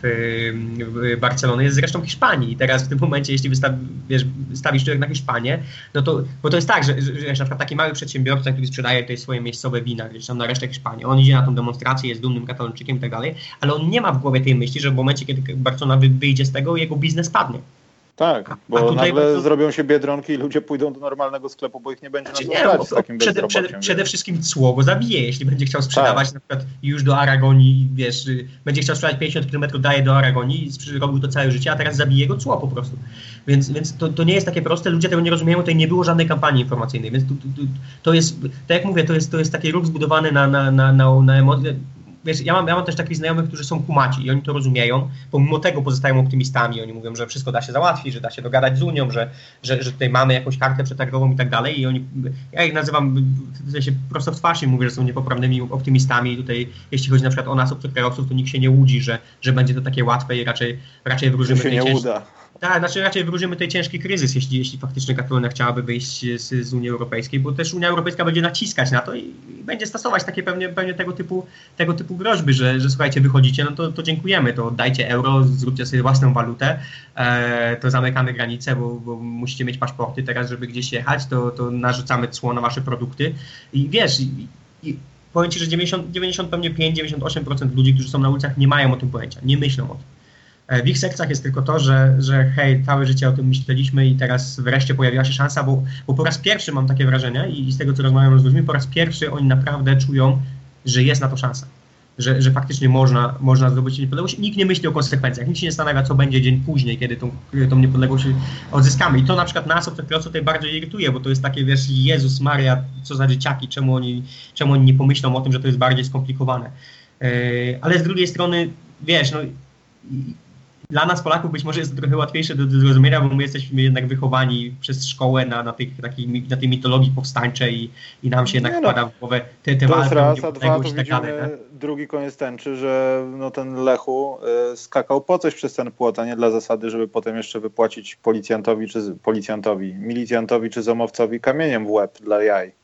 w Barcelonie jest zresztą Hiszpanii. I teraz w tym momencie, jeśli wystaw, wiesz, stawisz człowiek na Hiszpanię, no to, bo to jest tak, że, że, że na przykład taki mały przedsiębiorca, który sprzedaje tutaj swoje miejscowe wina gdzieś tam na resztę Hiszpanii, on idzie na tą demonstrację, jest dumnym katalończykiem i tak dalej, ale on nie ma w głowie tej myśli, że w momencie, kiedy Barcelona wyjdzie z tego, jego biznes padnie. Tak, bo nagle zrobią się biedronki i ludzie pójdą do normalnego sklepu, bo ich nie będzie znaczy, na co z takim przede, przede, przede, wszystkim cło go zabije, jeśli będzie chciał sprzedawać tak. na przykład już do Aragonii, wiesz, będzie chciał sprzedać 50 km daje do Aragonii i robił to całe życie, a teraz zabije go cło po prostu. Więc, więc to, to nie jest takie proste, ludzie tego nie rozumieją, tutaj nie było żadnej kampanii informacyjnej, więc to, to, to jest, tak jak mówię, to jest, to jest taki ruch zbudowany na, na, na, na, na emocje, wiesz, ja mam, ja mam też takich znajomych, którzy są kumaci i oni to rozumieją, pomimo tego pozostają optymistami, oni mówią, że wszystko da się załatwić, że da się dogadać z Unią, że, że, że tutaj mamy jakąś kartę przetargową i tak dalej i oni, ja ich nazywam w sensie prosto w twarz i mówię, że są niepoprawnymi optymistami i tutaj jeśli chodzi na przykład o nas, obcokrajowców, to nikt się nie łudzi, że, że będzie to takie łatwe i raczej, raczej wróżymy się nie uda. Tak, znaczy raczej wróżymy tej ciężki kryzys, jeśli, jeśli faktycznie Katalonia chciałaby wyjść z, z, Unii Europejskiej, bo też Unia Europejska będzie naciskać na to i, i, będzie stosować takie pewnie, pewnie tego, typu, tego typu groźby, że, że słuchajcie, wychodzicie, no to, to dziękujemy, to dajcie euro, zróbcie sobie własną walutę, e, to zamykamy granice, bo, bo, musicie mieć paszporty teraz, żeby gdzieś jechać, to, to narzucamy cło na wasze produkty i wiesz, i, i powiem Ci, że 90, 90 pewnie 5-98% ludzi, którzy są na ulicach nie mają o tym pojęcia, nie myślą o tym. E, w ich sercach jest tylko to, że, że hej, całe życie o tym myśleliśmy i teraz wreszcie pojawiła się szansa, bo, bo po raz pierwszy mam takie wrażenie i z tego, co rozmawiam z ludźmi, po raz pierwszy oni naprawdę czują, że jest na to szansa. Że, że faktycznie można, można zdobyć niepodległość. Nikt nie myśli o konsekwencjach, nikt się nie zastanawia, co będzie dzień później, kiedy tą, tą niepodległość odzyskamy. I to na przykład nas od tutaj bardzo irytuje, bo to jest takie, wiesz, Jezus Maria, co za dzieciaki, czemu oni, czemu oni nie pomyślą o tym, że to jest bardziej skomplikowane. Yy, ale z drugiej strony, wiesz, no, dla nas Polaków być może jest to trochę łatwiejsze do, do zrozumienia, bo my jesteśmy jednak wychowani przez szkołę na, na, tych, takich, na tej mitologii powstańczej i, i nam się jednak no, w głowę te, te to walki. Raz, a dwa, to tak dalej, drugi koniec tęczy, że no, ten Lechu y, skakał po coś przez ten płot, a nie dla zasady, żeby potem jeszcze wypłacić policjantowi, czy policjantowi, milicjantowi czy zomowcowi kamieniem w łeb dla jaj.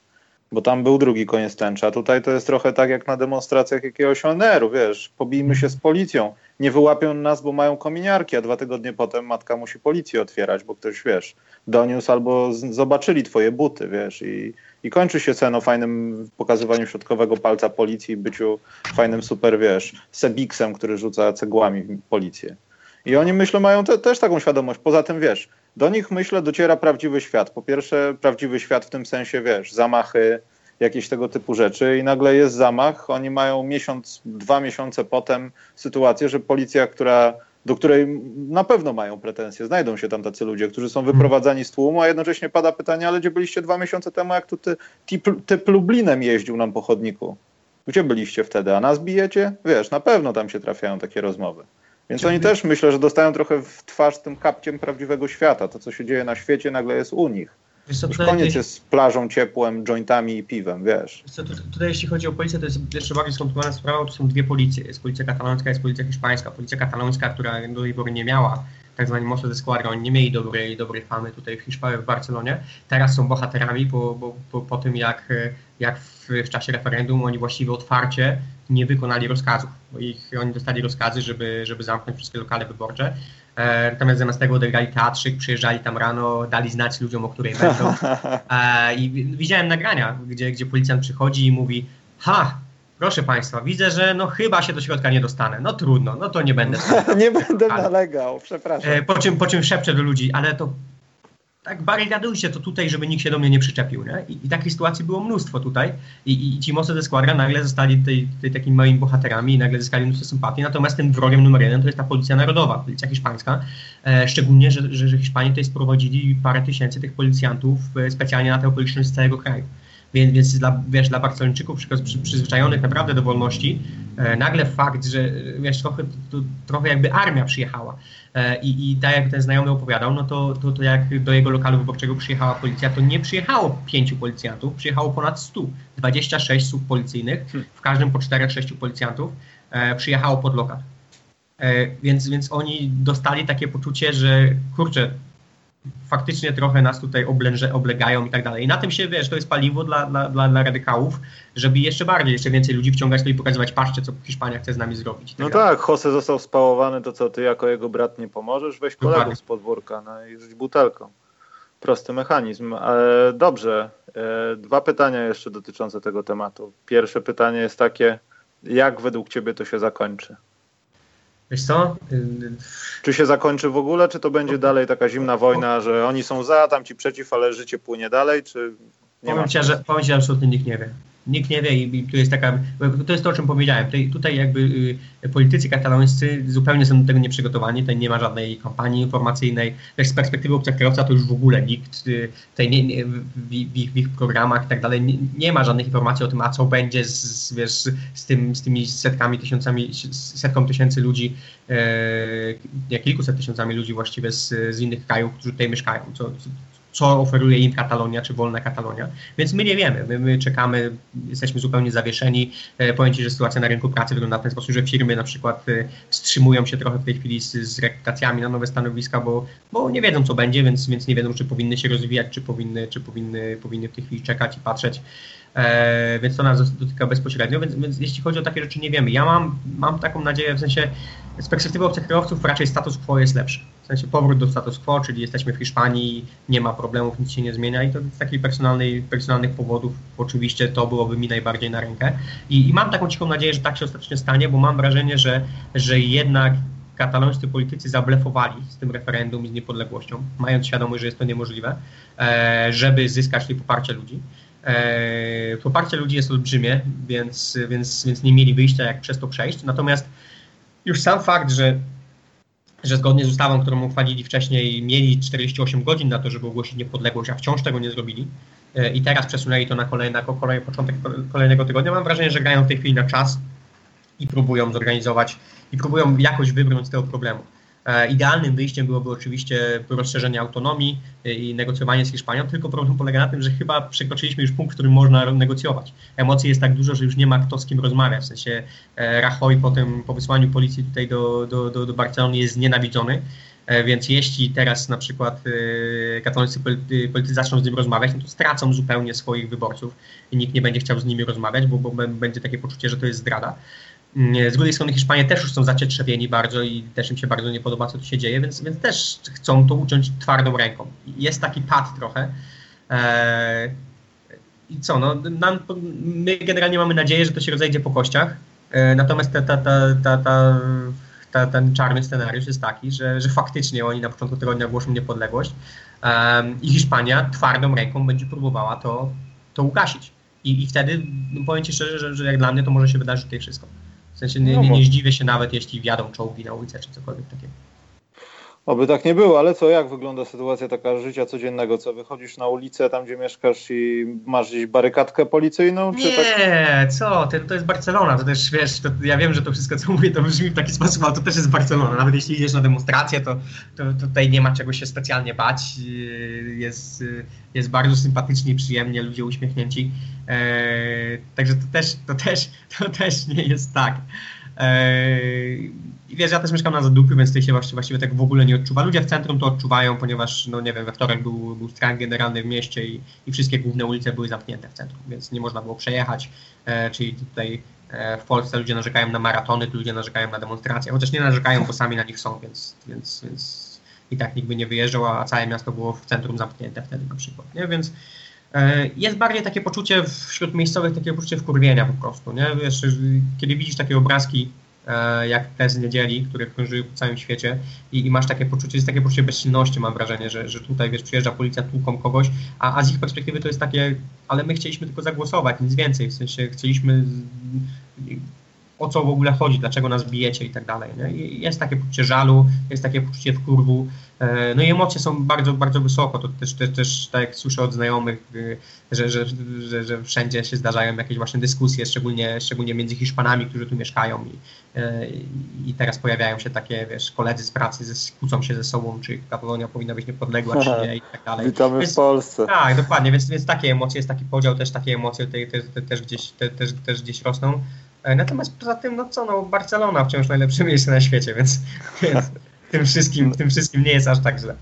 Bo tam był drugi koniec tęcza. Tutaj to jest trochę tak jak na demonstracjach jakiegoś oneru, wiesz, pobijmy się z policją. Nie wyłapią nas, bo mają kominiarki, a dwa tygodnie potem matka musi policję otwierać, bo ktoś, wiesz, doniósł albo z- zobaczyli twoje buty, wiesz, i, i kończy się ceno fajnym pokazywaniu środkowego palca policji, byciu fajnym super, wiesz, sebiksem, który rzuca cegłami w policję. I oni myślę, mają te, też taką świadomość. Poza tym, wiesz, do nich myślę dociera prawdziwy świat. Po pierwsze, prawdziwy świat w tym sensie, wiesz, zamachy, jakieś tego typu rzeczy i nagle jest zamach. Oni mają miesiąc, dwa miesiące potem sytuację, że policja, która, do której na pewno mają pretensje, znajdą się tam tacy ludzie, którzy są wyprowadzani z tłumu, a jednocześnie pada pytanie, ale gdzie byliście dwa miesiące temu, jak tu ty, typ, typ Lublinem jeździł nam po chodniku? Gdzie byliście wtedy? A nas bijecie? Wiesz, na pewno tam się trafiają takie rozmowy. Więc oni też myślę, że dostają trochę w twarz tym kapciem prawdziwego świata. To, co się dzieje na świecie, nagle jest u nich. Wiesz co, Już tutaj- koniec jest z plażą, ciepłem, jointami i piwem, wiesz. Co, tu- tutaj jeśli chodzi o policję, to jest jeszcze bardziej skomplikowana sprawa, to są dwie policje. Jest policja katalońska, jest policja hiszpańska. Policja katalońska, która do tej pory nie miała tak zwani Mosso de Squadra, oni nie mieli dobrej, dobrej famy tutaj w Hiszpanii, w Barcelonie. Teraz są bohaterami po, po, po, po tym, jak, jak w, w czasie referendum oni właściwie otwarcie nie wykonali rozkazów. Bo ich, oni dostali rozkazy, żeby, żeby zamknąć wszystkie lokale wyborcze. E, natomiast zamiast tego odegrali teatrzyk, przyjeżdżali tam rano, dali znać ludziom, o której będą. E, I wi- widziałem nagrania, gdzie, gdzie policjant przychodzi i mówi: Ha, proszę państwa, widzę, że no chyba się do środka nie dostanę. No trudno, no to nie będę. nie będę Ale- nalegał, przepraszam. E, po, czym, po czym szepczę do ludzi, ale to tak barykadujcie to tutaj, żeby nikt się do mnie nie przyczepił. Nie? I, I takich sytuacji było mnóstwo tutaj. I, i, ci Mosse de Squadra nagle zostali tutaj, tutaj takimi moimi bohaterami i nagle zyskali mnóstwo sympatii. Natomiast tym wrogiem numer jeden to jest ta policja narodowa, policja hiszpańska. E, szczególnie, że, że, że Hiszpanie tutaj sprowadzili parę tysięcy tych policjantów e, specjalnie na tę okoliczność z całego kraju. Więc, więc dla, wiesz, dla Barcelończyków przy, przy, przyzwyczajonych naprawdę do wolności, e, nagle fakt, że e, wiesz, trochę, to, trochę jakby armia przyjechała. E, i, i tak jak ten znajomy opowiadał, no to, to, to jak do jego lokalu wyborczego przyjechała policja, to nie przyjechało pięciu policjantów, przyjechało ponad 100, 26 słup policyjnych, w każdym po 4-6 policjantów e, przyjechało pod lokal. E, więc, więc oni dostali takie poczucie, że kurczę, faktycznie trochę nas tutaj oblęże, oblegają i tak dalej. I na tym się, wiesz, to jest paliwo dla, dla, dla, dla radykałów, żeby jeszcze bardziej, jeszcze więcej ludzi wciągać to i pokazywać, patrzcie, co Hiszpania chce z nami zrobić. i No dalej. tak, Jose został spałowany, to co, ty jako jego brat nie pomożesz? Weź kolegów Dokładnie. z podwórka no i rzuć butelką. Prosty mechanizm. E, dobrze, e, dwa pytania jeszcze dotyczące tego tematu. Pierwsze pytanie jest takie, jak według ciebie to się zakończy? Wiesz co? Czy się zakończy w ogóle, czy to będzie dalej taka zimna wojna, że oni są za, tamci przeciw, ale życie płynie dalej, czy nie powiem, ci, że, powiem ci, że absolutnie nikt nie wie. Nikt nie wie i, i tu jest taka, to jest to, o czym powiedziałem. Tutaj, tutaj jakby y, politycy katalońscy zupełnie są do tego nieprzygotowani, tutaj nie ma żadnej kampanii informacyjnej. Też z perspektywy obcokrajowca to już w ogóle nikt y, tutaj nie, nie, w, w, ich- w ich programach i tak dalej nie, nie ma żadnych informacji o tym, a co będzie z, z, wiesz, z, tym, z tymi setkami, tysiącami, setką tysięcy ludzi, e, kilkuset tysiącami ludzi właściwie z, z innych krajów, którzy tutaj mieszkają. Co, co oferuje im Katalonia, czy wolna Katalonia. Więc my nie wiemy, my, my czekamy, jesteśmy zupełnie zawieszeni. E, powiem Ci, że sytuacja na rynku pracy wygląda w ten sposób, że firmy na przykład e, wstrzymują się trochę w tej chwili z, z rekrutacjami na nowe stanowiska, bo, bo nie wiedzą, co będzie, więc, więc nie wiedzą, czy powinny się rozwijać, czy powinny, czy powinny, powinny w tej chwili czekać i patrzeć. E, więc to nas dotyka bezpośrednio, więc, więc jeśli chodzi o takie rzeczy, nie wiemy. Ja mam, mam taką nadzieję, w sensie z perspektywy obcokrajowców raczej status quo jest lepszy. Sensie powrót do status quo, czyli jesteśmy w Hiszpanii, nie ma problemów, nic się nie zmienia i to z takich personalnej, personalnych powodów oczywiście to byłoby mi najbardziej na rękę. I, I mam taką cichą nadzieję, że tak się ostatecznie stanie, bo mam wrażenie, że, że jednak katalońscy politycy zablefowali z tym referendum i z niepodległością, mając świadomość, że jest to niemożliwe, e, żeby zyskać poparcie ludzi. E, poparcie ludzi jest olbrzymie, więc, więc, więc nie mieli wyjścia, jak przez to przejść. Natomiast już sam fakt, że, że zgodnie z ustawą, którą uchwalili wcześniej, mieli 48 godzin na to, żeby ogłosić niepodległość, a wciąż tego nie zrobili e, i teraz przesunęli to na kolejny, kolejny początek kolejnego tygodnia, mam wrażenie, że grają w tej chwili na czas i próbują zorganizować i próbują jakoś wybrnąć z tego problemu. E, Idealnym wyjściem byłoby oczywiście rozszerzenie autonomii e, i negocjowanie z Hiszpanią, tylko problem polega na tym, że chyba przekroczyliśmy już punkt, w którym można negocjować. Emocji jest tak dużo, że już nie ma kto z kim rozmawiać. W sensie e, Rajoy po, tym, po wysłaniu policji tutaj do, do, do, do Barcelony jest znienawidzony. więc jeśli teraz na przykład katolicy politycy zaczną z nim rozmawiać, no to stracą zupełnie swoich wyborców i nikt nie będzie chciał z nimi rozmawiać, bo, bo będzie takie poczucie, że to jest zdrada. Z drugiej strony Hiszpanie też już są zacietrzewieni bardzo i też im się bardzo nie podoba, co tu się dzieje, więc, więc też chcą to uciąć twardą ręką. Jest taki pad trochę. Eee, I co, no, nam, my generalnie mamy nadzieję, że to się rozejdzie po kościach, eee, natomiast ta, ta, ta, ta, ta, ta, ten czarny scenariusz jest taki, że, że faktycznie oni na początku tygodnia ogłoszą niepodległość eee, i Hiszpania twardą ręką będzie próbowała to, to ugasić. I, i wtedy, no powiem Ci szczerze, że, że jak dla mnie to może się wydarzyć tutaj wszystko. W sensie nie, nie, nie zdziwię się nawet, jeśli wjadą czołgi na ulicę czy cokolwiek takiego. Oby tak nie było, ale co, jak wygląda sytuacja taka życia codziennego? Co, wychodzisz na ulicę tam, gdzie mieszkasz i masz gdzieś barykadkę policyjną? nie, tak... co, to, to jest Barcelona, to też, wiesz, to, ja wiem, że to wszystko, co mówię, to brzmi w taki sposób, ale to też jest Barcelona. Nawet jeśli idziesz na demonstrację, to, to, tutaj nie ma czego się specjalnie bać. Jest, jest bardzo sympatycznie, przyjemnie, ludzie uśmiechnięci. Eee, także to też, to, też, to też nie jest tak. Eee, i wiesz, ja też mieszkam na Zadupy, więc tutaj się właściwie, właściwie tak w ogóle nie odczuwa. Ludzie w centrum to odczuwają, ponieważ, no nie wiem, we wtorek był, był strajk generalny w mieście i, i wszystkie główne ulice były zamknięte w centrum, więc nie można było przejechać. E, czyli tutaj e, w Polsce ludzie narzekają na maratony, ludzie narzekają na demonstracje, chociaż nie narzekają, bo sami na nich są, więc, więc, więc i tak nikt by nie wyjeżdżał, a całe miasto było w centrum zamknięte wtedy na przykład, nie? Więc jest bardziej takie poczucie wśród miejscowych, takie poczucie wkurwienia po prostu, nie? Wiesz, kiedy widzisz takie obrazki E, jak te z niedzieli, które krążyły po całym świecie i, i, masz takie poczucie, jest takie poczucie bezsilności, mam wrażenie, że, że tutaj wiesz, przyjeżdża policja, tłuką kogoś, a, a z ich perspektywy to jest takie, ale my chcieliśmy tylko zagłosować, nic więcej, w sensie chcieliśmy o co w ogóle chodzi, dlaczego nas bijecie i tak dalej. Nie? I jest takie poczucie żalu, jest takie poczucie wkurwu, e, no i emocje są bardzo, bardzo wysoko. To też, też, też tak jak słyszę od znajomych, y, że, że, że, że wszędzie się zdarzają jakieś właśnie dyskusje, szczególnie, szczególnie między Hiszpanami, którzy tu mieszkają i, e, i teraz pojawiają się takie, wiesz, koledzy z pracy ze, kłócą się ze sobą, czy Katalonia powinna być niepodległa, czy nie i tak dalej. Witamy więc, w Polsce. Tak, dokładnie, więc, więc takie emocje, jest taki podział, też takie emocje te, też, gdzieś, te, też, też gdzieś rosną. E, natomiast poza tym, no co, no Barcelona wciąż najlepsze miejsce na świecie, więc, więc tym, wszystkim, tym wszystkim nie jest aż tak źle.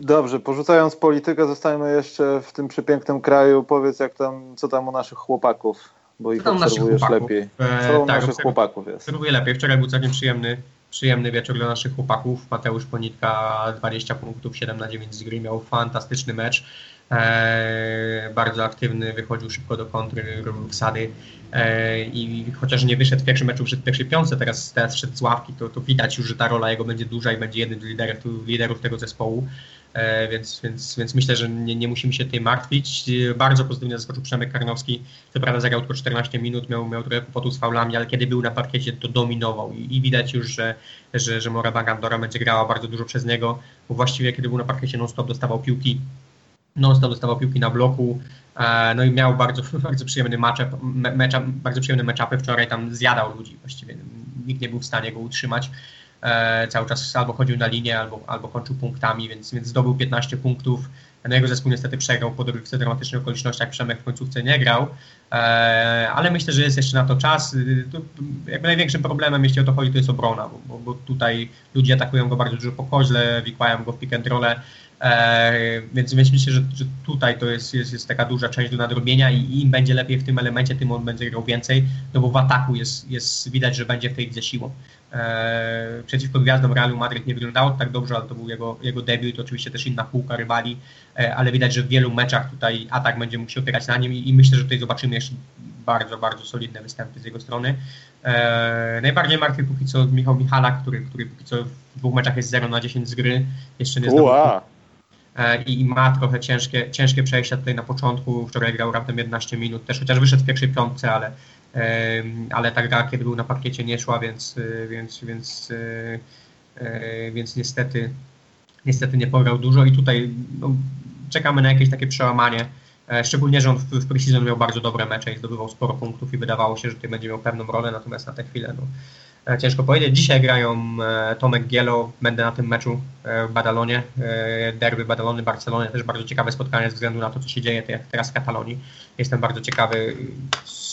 Dobrze, porzucając politykę, zostajemy jeszcze w tym przepięknym kraju. Powiedz, jak tam, co tam u naszych chłopaków, bo ich obserwujesz lepiej. E, co u tak, naszych chłopaków jest? Obserwuję lepiej. Wczoraj był całkiem przyjemny, przyjemny wieczór dla naszych chłopaków. Mateusz Ponitka 20 punktów, 7 na 9 z gry, miał fantastyczny mecz. E, bardzo aktywny, wychodził szybko do kontry, robił wsady e, i chociaż nie wyszedł w pierwszym meczu, wyszedł w pierwszej piątce, teraz, teraz szedł z ławki, to, to widać już, że ta rola jego będzie duża i będzie jednym z liderów, liderów tego zespołu. E, więc, więc, więc myślę, że nie, nie musimy się tutaj martwić. Bardzo pozytywnie zaskoczył Przemek Karnowski. Co prawda zagrał tylko 14 minut, miał, miał trochę kłopotu z faulami, ale kiedy był na parkiecie, to dominował i, i widać już, że, że, że Mora Bagandora będzie grała bardzo dużo przez niego, bo właściwie kiedy był na parkiecie non-stop dostawał piłki non-stop dostawał piłki na bloku, e, no i miał bardzo, bardzo przyjemny matchup, mecza, bardzo przyjemny matchupy, wczoraj tam zjadał ludzi właściwie, nikt nie był w stanie go utrzymać, e, cały czas albo chodził na linię, albo, albo kończył punktami, więc, więc zdobył 15 punktów, no jego zespół niestety przegrał po dogrywce dramatycznych okolicznościach, Przemek w końcówce nie grał, e, ale myślę, że jest jeszcze na to czas. Tu jakby największym problemem, jeśli o to chodzi, to jest obrona, bo, bo, bo tutaj ludzie atakują go bardzo dużo po koźle, wikłają go w pick and roll, E, więc, więc myślę, że, że tutaj to jest, jest, jest taka duża część do nadrobienia i im będzie lepiej w tym elemencie, tym on będzie grał więcej, no bo w ataku jest, jest widać, że będzie w tej lidze siłą. E, przeciwko gwiazdom Realu Madryt nie wyglądało tak dobrze, ale to był jego, jego debiut, oczywiście też inna półka rywali, e, ale widać, że w wielu meczach tutaj atak będzie mógł się opierać na nim i, i myślę, że tutaj zobaczymy jeszcze bardzo, bardzo solidne występy z jego strony. E, najbardziej martwi póki co Michał Michala, który, który póki co w dwóch meczach jest 0 na 10 z gry. Jeszcze nie zdobył, i ma trochę ciężkie, ciężkie przejścia tutaj na początku. Wczoraj grał raptem 11 minut, też chociaż wyszedł w pierwszej piątce, ale, ale ta gra, kiedy był na parkiecie, nie szła, więc, e, więc, więc, e, więc niestety, niestety nie pograł dużo i tutaj no, czekamy na jakieś takie przełamanie. Szczególnie, że on w, w pre-season miał bardzo dobre mecze i zdobywał sporo punktów i wydawało się, że tutaj będzie miał pewną rolę, natomiast na tę chwilę no, E, ciężko powiedzieć. Dzisiaj grają e, Tomek Gielo, będę na tym meczu e, w Badalonie, derby Badalony, Barcelony, też bardzo ciekawe spotkanie ze względu na to, co się dzieje teraz w Katalonii. Jestem bardzo ciekawy,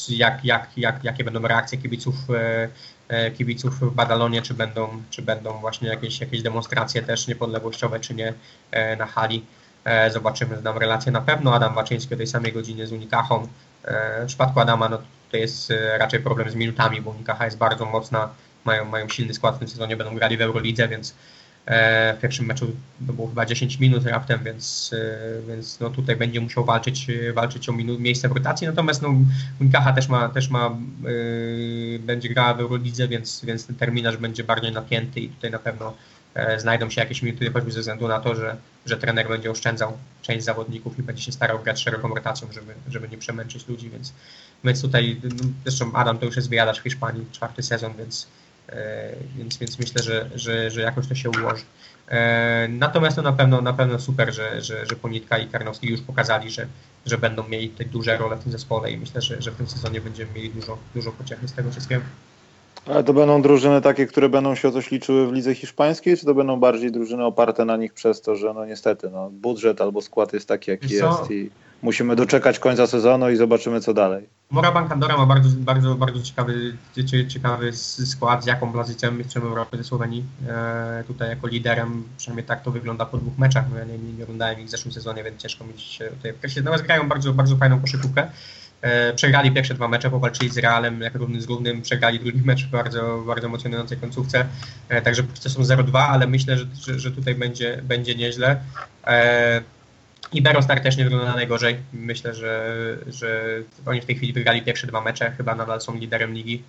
jak, jak, jak, jakie będą reakcje kibiców, kibiców w Badalonie, czy będą, czy będą właśnie jakieś, jakieś demonstracje też niepodległościowe, czy nie na hali. Zobaczymy, znam relację na pewno. Adam Waczyński o tej samej godzinie z Unikachą. W przypadku Adama no, to jest raczej problem z minutami, bo Unikacha jest bardzo mocna, mają, mają silny skład w tym sezonie, będą grali w Eurolidze, więc E, w pierwszym meczu to było chyba 10 minut raptem, więc, e, więc no tutaj będzie musiał walczyć, walczyć o minut, miejsce w rotacji. Natomiast no, Unikacha też ma, też ma yy, będzie grała w Eurolidze, więc, więc ten terminarz będzie bardziej napięty i tutaj na pewno e, znajdą się jakieś minuty, choćby ze względu na to, że, że trener będzie oszczędzał część zawodników i będzie się starał grać szeroką rotacją, żeby, żeby nie przemęczyć ludzi, więc, więc tutaj, no, zresztą Adam to już jest wyjadacz w Hiszpanii, czwarty sezon, więc E, więc, więc myślę, że, że, że jakoś to się ułoży. E, natomiast to na pewno, na pewno super, że, że, że Ponitka i Karnowski już pokazali, że, że będą mieli te duże role w tym zespole i myślę, że, że w tym sezonie będziemy mieli dużo, dużo pociechy z tego wszystkiego. Ale to będą drużyny takie, które będą się o coś liczyły w lidze hiszpańskiej, czy to będą bardziej drużyny oparte na nich przez to, że no niestety no, budżet albo skład jest taki, jaki jest i musimy doczekać końca sezonu i zobaczymy, co dalej. Morabank Andorra ma bardzo, bardzo, bardzo ciekawy, ciekawy skład, z jaką Blazycem mistrzem Europy ze Słowenii. E, tutaj jako liderem, przynajmniej tak to wygląda po dwóch meczach. Ja nie, nie, nie oglądałem ich w zeszłym sezonie, więc ciężko mi się tutaj określić. Natomiast grają bardzo, bardzo fajną koszykówkę. E, przegrali pierwsze dwa mecze, powalczyli z Realem jak równy z równym, przegrali drugi mecz w bardzo, bardzo emocjonującej końcówce, e, także to są 0-2, ale myślę, że, że, tutaj będzie, będzie nieźle. E, Iberostar też nie wygląda najgorzej. Myślę, że, że oni w tej chwili wygrali pierwsze dwa mecze, chyba nadal są liderem ligi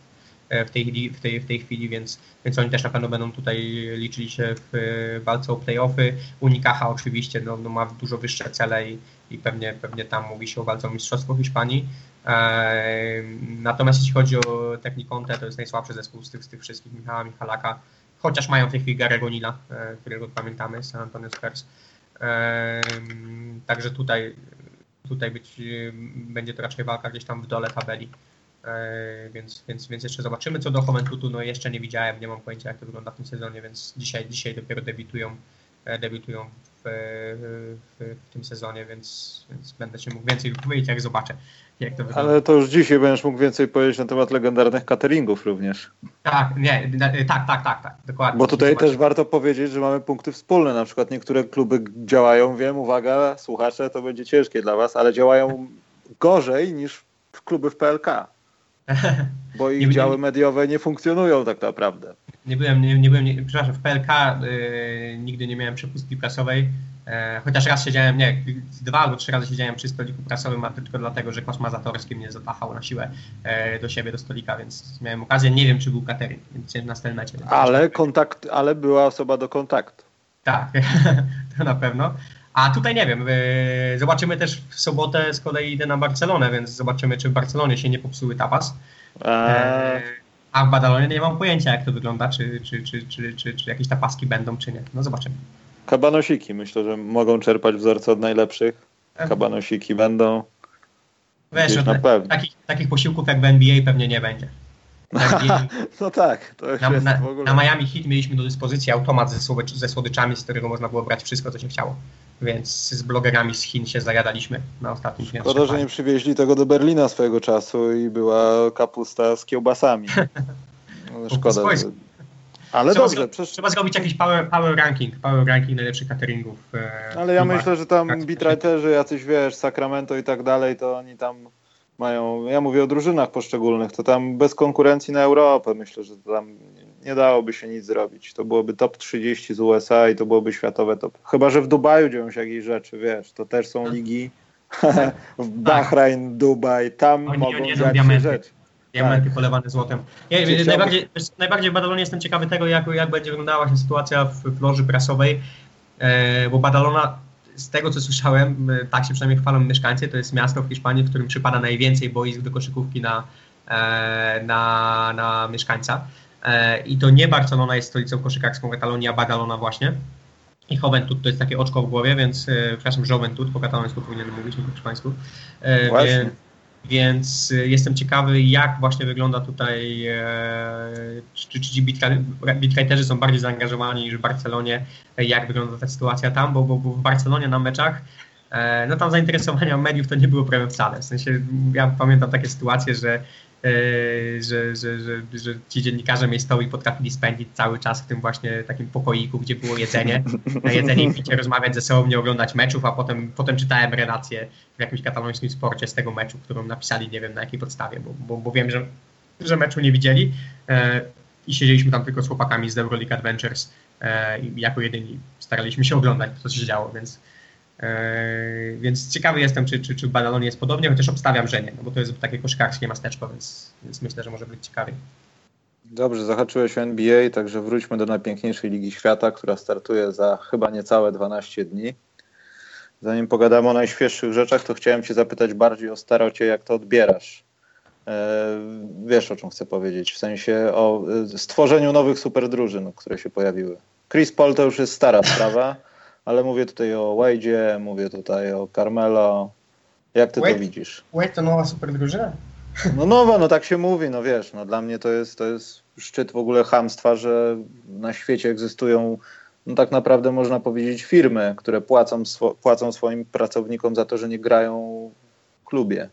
w tej, w tej, w tej chwili, więc, więc oni też na pewno będą tutaj liczyli się w walce o playoffy. Unikaha oczywiście no, no ma dużo wyższe cele i, i pewnie, pewnie tam mówi się o walce o Mistrzostwo Hiszpanii. natomiast jeśli chodzi o Technikonte, to jest najsłabszy zespół z tych, z tych wszystkich Michała Michalaka, chociaż mają w tej chwili Garego Nila, e, którego pamiętamy San Antonio Spurs. także tutaj, tutaj być, będzie to raczej walka gdzieś tam w dole tabeli. E, więc, więc, więc jeszcze zobaczymy. Co do Homentutu, no jeszcze nie widziałem, nie mam pojęcia jak to wygląda w tym sezonie, więc dzisiaj, dzisiaj dopiero debiutują, e, debiutują w, w, w tym sezonie, więc, więc będę się mógł więcej powiedzieć, jak zobaczę. Jak to wygląda. Ale to już dzisiaj będziesz mógł więcej powiedzieć na temat legendarnych cateringów również. Tak, nie, tak, tak, tak, tak dokładnie. Bo tutaj też warto powiedzieć, że mamy punkty wspólne. Na przykład niektóre kluby działają, wiem, uwaga, słuchacze, to będzie ciężkie dla was, ale działają gorzej niż kluby w PLK. Bo ich nie, działy mediowe nie funkcjonują tak naprawdę. Nie byłem, nie, nie byłem, nie, przepraszam, w PLK y, nigdy nie miałem przepustki prasowej, e, chociaż raz siedziałem, nie, dwa albo trzy razy siedziałem przy stoliku prasowym, a tylko dlatego, że Kosma Zatorski mnie zatachał na siłę e, do siebie, do stolika, więc miałem okazję, nie wiem, czy był catering, więc na stelmecie. Ale kontakt, ale była osoba do kontaktu. Tak, to na pewno. A tutaj nie wiem, y, zobaczymy też w sobotę z kolei idę na Barcelonę, więc zobaczymy, czy w Barcelonie się nie popsuły tapas. E, a w Badalonie nie mam pojęcia, jak to wygląda, czy, czy, czy, czy, czy, czy jakieś tapaski będą, czy nie. No zobaczymy. Kabanosiki, myślę, że mogą czerpać wzorce od najlepszych. Kabanosiki będą. Wiesz, no, takich, takich posiłków jak w NBA pewnie nie będzie. no tak. na, na, na, Miami Heat mieliśmy do dyspozycji automat ze, ze słodyczami, z którego można było brać wszystko, co się chciało więc z blogerami z Chin się zajadaliśmy na ostatnim dniu. Szkoda, że nie przywieźli tego do Berlina swojego czasu i była kapusta z kiełbasami. No, szkoda. Ale trzeba dobrze. Przecież... Trzeba zrobić jakiś power, power ranking, power ranking najlepszych cateringów. E, Ale ja myślę, że tam bitrajterzy, jacyś wiesz, Sacramento i tak dalej, to oni tam mają, ja mówię o drużynach poszczególnych, to tam bez konkurencji na Europę myślę, że tam nie dałoby się nic zrobić. To byłoby top 30 z USA i to byłoby światowe top. Chyba, że w Dubaju dzieją się jakieś rzeczy, wiesz, to też są ligi. w Bahrain, Dubaj, tam Oni mogą dziać się rzeczy. Diamenty tak. polewane złotem. Ja, najbardziej, najbardziej w Badalonie jestem ciekawy tego, jak, jak będzie wyglądała się sytuacja w, loży prasowej, e, bo Badalona z tego co słyszałem, tak się przynajmniej chwalą mieszkańcy, to jest miasto w Hiszpanii, w którym przypada najwięcej boisk do koszykówki na, e, na, na mieszkańca. E, I to nie Barcelona jest stolicą koszykarską Katalonii, a Badalona właśnie. I Joventut to jest takie oczko w głowie, więc przepraszam, Joventut, po katalońsku powinienem mówić, nie po hiszpańsku. Więc, więc jestem ciekawy, jak właśnie wygląda tutaj, czy, czy ci bitrajterzy są bardziej zaangażowani niż w Barcelonie, jak wygląda ta sytuacja tam, bo, bo, bo w Barcelonie na meczach e, no tam zainteresowania mediów to nie było prawie wcale. W sensie ja pamiętam takie sytuacje, że E, że, że, że, że ci dziennikarze miejscowi potrafili spędzić cały czas w tym właśnie takim pokoiku, gdzie było jedzenie, na jedzenie i picie, rozmawiać ze sobą, nie oglądać meczów, a potem, potem czytałem relację w jakimś katalońskim sporcie z tego meczu, którą napisali, nie wiem na jakiej podstawie, bo, bo, bo wiem, że, że meczu nie widzieli e, i siedzieliśmy tam tylko z chłopakami z Euroleague Adventures e, i jako jedyni staraliśmy się oglądać, co się działo, więc więc ciekawy jestem, czy, czy, czy w Badalonie jest podobnie, chociaż obstawiam, że nie, no bo to jest takie koszykarskie masteczko, więc, więc myślę, że może być ciekawie. Dobrze, zahaczyłeś o NBA, także wróćmy do najpiękniejszej Ligi Świata, która startuje za chyba niecałe 12 dni. Zanim pogadamy o najświeższych rzeczach, to chciałem Cię zapytać bardziej o starocie, jak to odbierasz. Eee, wiesz, o czym chcę powiedzieć, w sensie o e, stworzeniu nowych superdrużyn, które się pojawiły. Chris Paul to już jest stara sprawa ale mówię tutaj o Wade'zie, mówię tutaj o Carmelo. Jak ty Wade, to widzisz? Wade to nowa super drużyna? No nowa, no tak się mówi, no wiesz, no dla mnie to jest, to jest szczyt w ogóle hamstwa, że na świecie egzystują no tak naprawdę można powiedzieć firmy, które płacą, swo, płacą swoim pracownikom za to, że nie grają w klubie.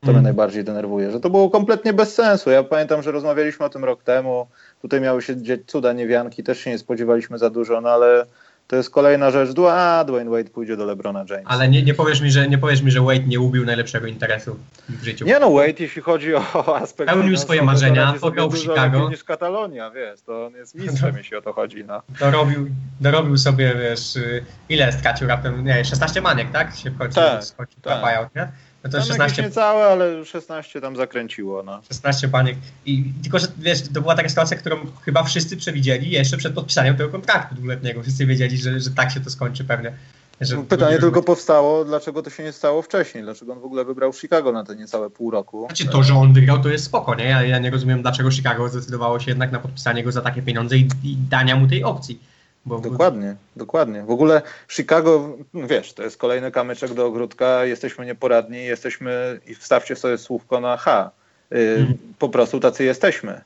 To mm. mnie najbardziej denerwuje, że to było kompletnie bez sensu. Ja pamiętam, że rozmawialiśmy o tym rok temu. Tutaj miały się dziać cuda niewianki, też się nie spodziewaliśmy za dużo, no ale to jest kolejna rzecz. A, Dwayne Wade pójdzie do LeBrona Jamesa. Ale nie, nie, powiesz mi, że, nie powiesz mi, że Wade nie ubił najlepszego interesu w życiu. Nie no, Wade, jeśli chodzi o aspekt... Pełnił swoje marzenia, pograł w Chicago. niż Katalonia, wiesz, to on jest mistrzem, jeśli o to chodzi. No. Dorobił, dorobił sobie, wiesz, y, ile stracił raptem, nie, 16 maniek, tak? Się wchodzi, tak, tak. nie? No to tam 16... nie całe, ale 16 tam zakręciło. No. 16 baniek. I tylko, że wiesz, to była taka sytuacja, którą chyba wszyscy przewidzieli jeszcze przed podpisaniem tego kontraktu dwuletniego. Wszyscy wiedzieli, że, że tak się to skończy pewnie. Że Pytanie tylko być... powstało, dlaczego to się nie stało wcześniej? Dlaczego on w ogóle wybrał Chicago na te niecałe pół roku? Znaczy to, że on wygrał, to jest spoko, nie? Ja, ja nie rozumiem, dlaczego Chicago zdecydowało się jednak na podpisanie go za takie pieniądze i, i dania mu tej opcji bo... Dokładnie, dokładnie. W ogóle Chicago, wiesz, to jest kolejny kamyczek do ogródka, jesteśmy nieporadni, jesteśmy i wstawcie sobie słówko na H. Hmm. Po prostu tacy jesteśmy.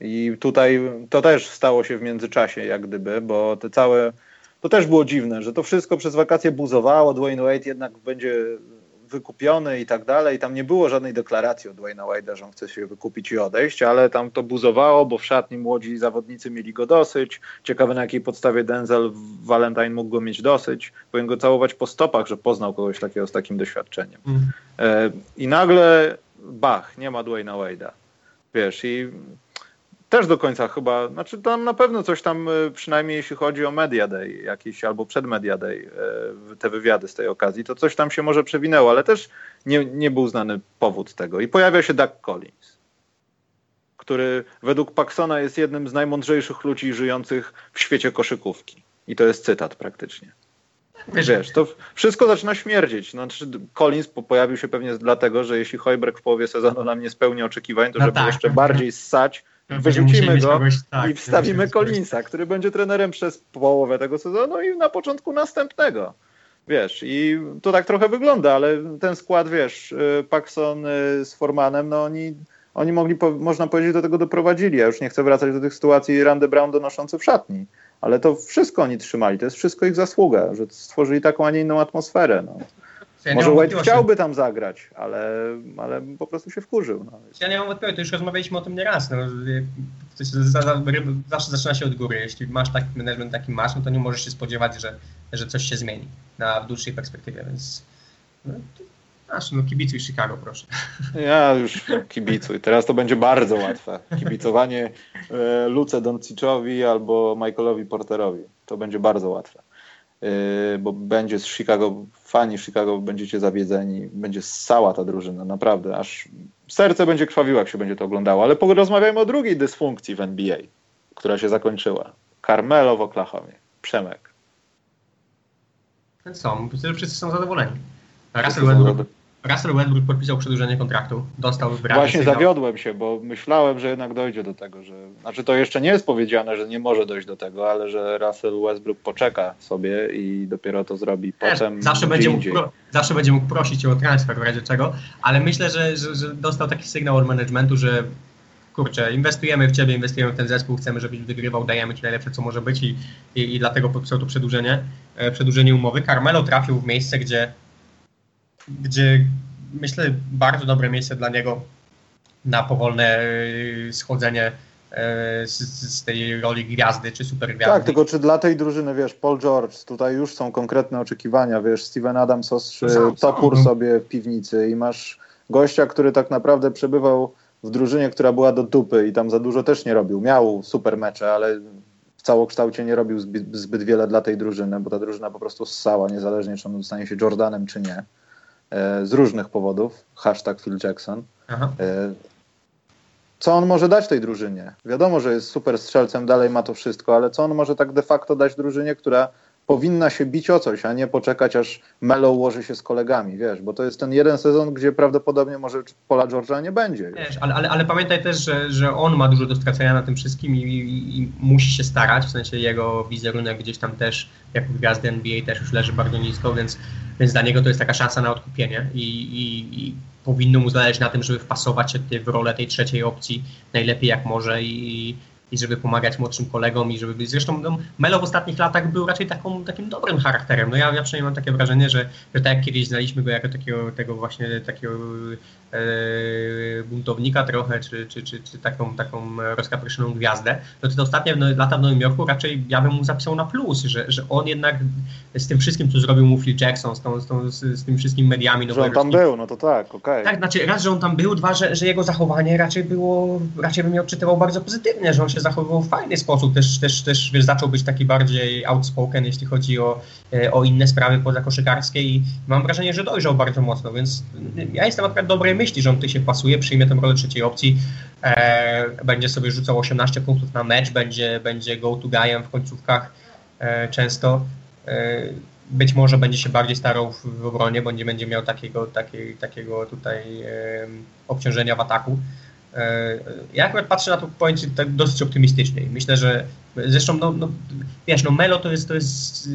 I tutaj to też stało się w międzyczasie, jak gdyby, bo te całe. To też było dziwne, że to wszystko przez wakacje buzowało. Dwayne Wade jednak będzie wykupiony i tak dalej. Tam nie było żadnej deklaracji od Dwayna Wade'a, że on chce się wykupić i odejść, ale tam to buzowało, bo w szatni młodzi zawodnicy mieli go dosyć. Ciekawe na jakiej podstawie Denzel Valentine mógł go mieć dosyć. Powinien go całować po stopach, że poznał kogoś takiego z takim doświadczeniem. Mm. I nagle bach, nie ma Dwayna Wade'a. Wiesz, i też do końca chyba, znaczy tam na pewno coś tam, e, przynajmniej jeśli chodzi o Media Day jakiś, albo przed Media Day, e, te wywiady z tej okazji, to coś tam się może przewinęło, ale też nie, nie był znany powód tego. I pojawia się Doug Collins, który według Paxona jest jednym z najmądrzejszych ludzi żyjących w świecie koszykówki. I to jest cytat praktycznie. Wiesz, to wszystko zaczyna śmierdzieć. Znaczy, Collins pojawił się pewnie dlatego, że jeśli Hojbrek w połowie sezonu nam nie spełni oczekiwań, to no żeby tak, jeszcze bardziej ssać, wyrzucimy go tak, i wstawimy Collinsa, który będzie trenerem przez połowę tego sezonu i na początku następnego. Wiesz, i to tak trochę wygląda, ale ten skład, wiesz, y, Paxson y, z Formanem, no oni, oni mogli, można powiedzieć, do tego doprowadzili. Ja już nie chcę wracać do tych sytuacji Randy Brown donoszący w szatni, ale to wszystko oni trzymali, to jest wszystko ich zasługa, że stworzyli taką, a nie inną atmosferę. No. Ja Może Wade chciałby tam zagrać, ale, ale po prostu się wkurzył. No. Ja nie mam wątpliwości, już rozmawialiśmy o tym nieraz. No. Zawsze zaczyna się od góry. Jeśli masz taki management, taki masz, no to nie możesz się spodziewać, że, że coś się zmieni na w dłuższej perspektywie, więc no, Aż, no kibicuj Chicago, proszę. Ja już kibicuj. Teraz to będzie bardzo łatwe. Kibicowanie e, Luce Donciczowi albo Michaelowi Porterowi. To będzie bardzo łatwe. Yy, bo będzie z Chicago, fani Chicago będziecie zawiedzeni, będzie ssała ta drużyna, naprawdę, aż serce będzie krwawiło, jak się będzie to oglądało. Ale porozmawiajmy o drugiej dysfunkcji w NBA, która się zakończyła. Carmelo w Oklahomie. Przemek. Co? Myślę, że wszyscy są zadowoleni. Russell Westbrook, Russell Westbrook podpisał przedłużenie kontraktu, dostał Właśnie sygnał. zawiodłem się, bo myślałem, że jednak dojdzie do tego, że... Znaczy to jeszcze nie jest powiedziane, że nie może dojść do tego, ale że Russell Westbrook poczeka sobie i dopiero to zrobi potem zawsze będzie, mógł pro, zawsze będzie mógł prosić o transfer w razie czego, ale myślę, że, że, że dostał taki sygnał od managementu, że kurczę, inwestujemy w ciebie, inwestujemy w ten zespół, chcemy, żebyś wygrywał, dajemy ci najlepsze, co może być i, i, i dlatego podpisał to przedłużenie, e, przedłużenie umowy. Carmelo trafił w miejsce, gdzie, gdzie myślę bardzo dobre miejsce dla niego na powolne e, schodzenie e, z, z, tej roli gwiazdy czy super gwiazdy. Tak, tylko czy dla tej drużyny, wiesz, Paul George, tutaj już są konkretne oczekiwania, wiesz, Steven Adams ostrzy topór sobie w piwnicy i masz gościa, który tak naprawdę przebywał w drużynie, która była do dupy i tam za dużo też nie robił. Miał super mecze, ale w całokształcie nie robił zbyt, zbyt wiele dla tej drużyny, bo ta drużyna po prostu ssała, niezależnie czy on zostanie się Jordanem, czy nie. E, z różnych powodów. Hashtag Phil Jackson. Aha. E, co on może dać tej drużynie? Wiadomo, że jest super strzelcem, dalej ma to wszystko, ale co on może tak de facto dać drużynie, która powinna się bić o coś, a nie poczekać, aż Melo ułoży się z kolegami, wiesz, bo to jest ten jeden sezon, gdzie prawdopodobnie może Pola George'a nie będzie. Wiesz, ale, ale, ale, pamiętaj też, że, że on ma dużo do stracenia na tym wszystkim i, i, i, musi się starać, w sensie jego wizerunek gdzieś tam też, jako gwiazdy NBA też już leży bardzo nisko, więc, więc dla niego to jest taka szansa na odkupienie i, i, i powinno mu zależeć na tym, żeby wpasować się w rolę tej trzeciej opcji najlepiej jak może i, i żeby pomagać młodszym kolegom i żeby być. Zresztą no, Melo w ostatnich latach był raczej taką, takim dobrym charakterem. No ja, ja przynajmniej mam takie wrażenie, że, że tak jak kiedyś znaliśmy go jako takiego, tego właśnie takiego buntownika trochę, czy, czy, czy, czy taką, taką rozkapryszoną gwiazdę, no to te ostatnie lata w Nowym Jorku raczej ja bym mu zapisał na plus, że, że on jednak z tym wszystkim, co zrobił mu Phil Jackson, z, tą, z, tą, z, z tym wszystkimi mediami. Że on tam był, no to tak, okej. Okay. Tak, znaczy raz, że on tam był, dwa, że, że jego zachowanie raczej było, raczej bym je odczytywał bardzo pozytywnie, że on się zachowywał w fajny sposób, też, też, też wiesz, zaczął być taki bardziej outspoken, jeśli chodzi o, e, o inne sprawy poza koszykarskie i mam wrażenie, że dojrzał bardzo mocno, więc ja jestem akurat dobrej myśli, że on tutaj się pasuje, przyjmie tę rolę trzeciej opcji, e, będzie sobie rzucał 18 punktów na mecz, będzie, będzie go to guyem w końcówkach e, często. E, być może będzie się bardziej starał w, w obronie, bo nie będzie miał takiego, takiej, takiego tutaj obciążenia w ataku. E, ja akurat patrzę na to point tak dosyć optymistycznie. Myślę, że zresztą, no, no, wiesz, no Melo to jest, to jest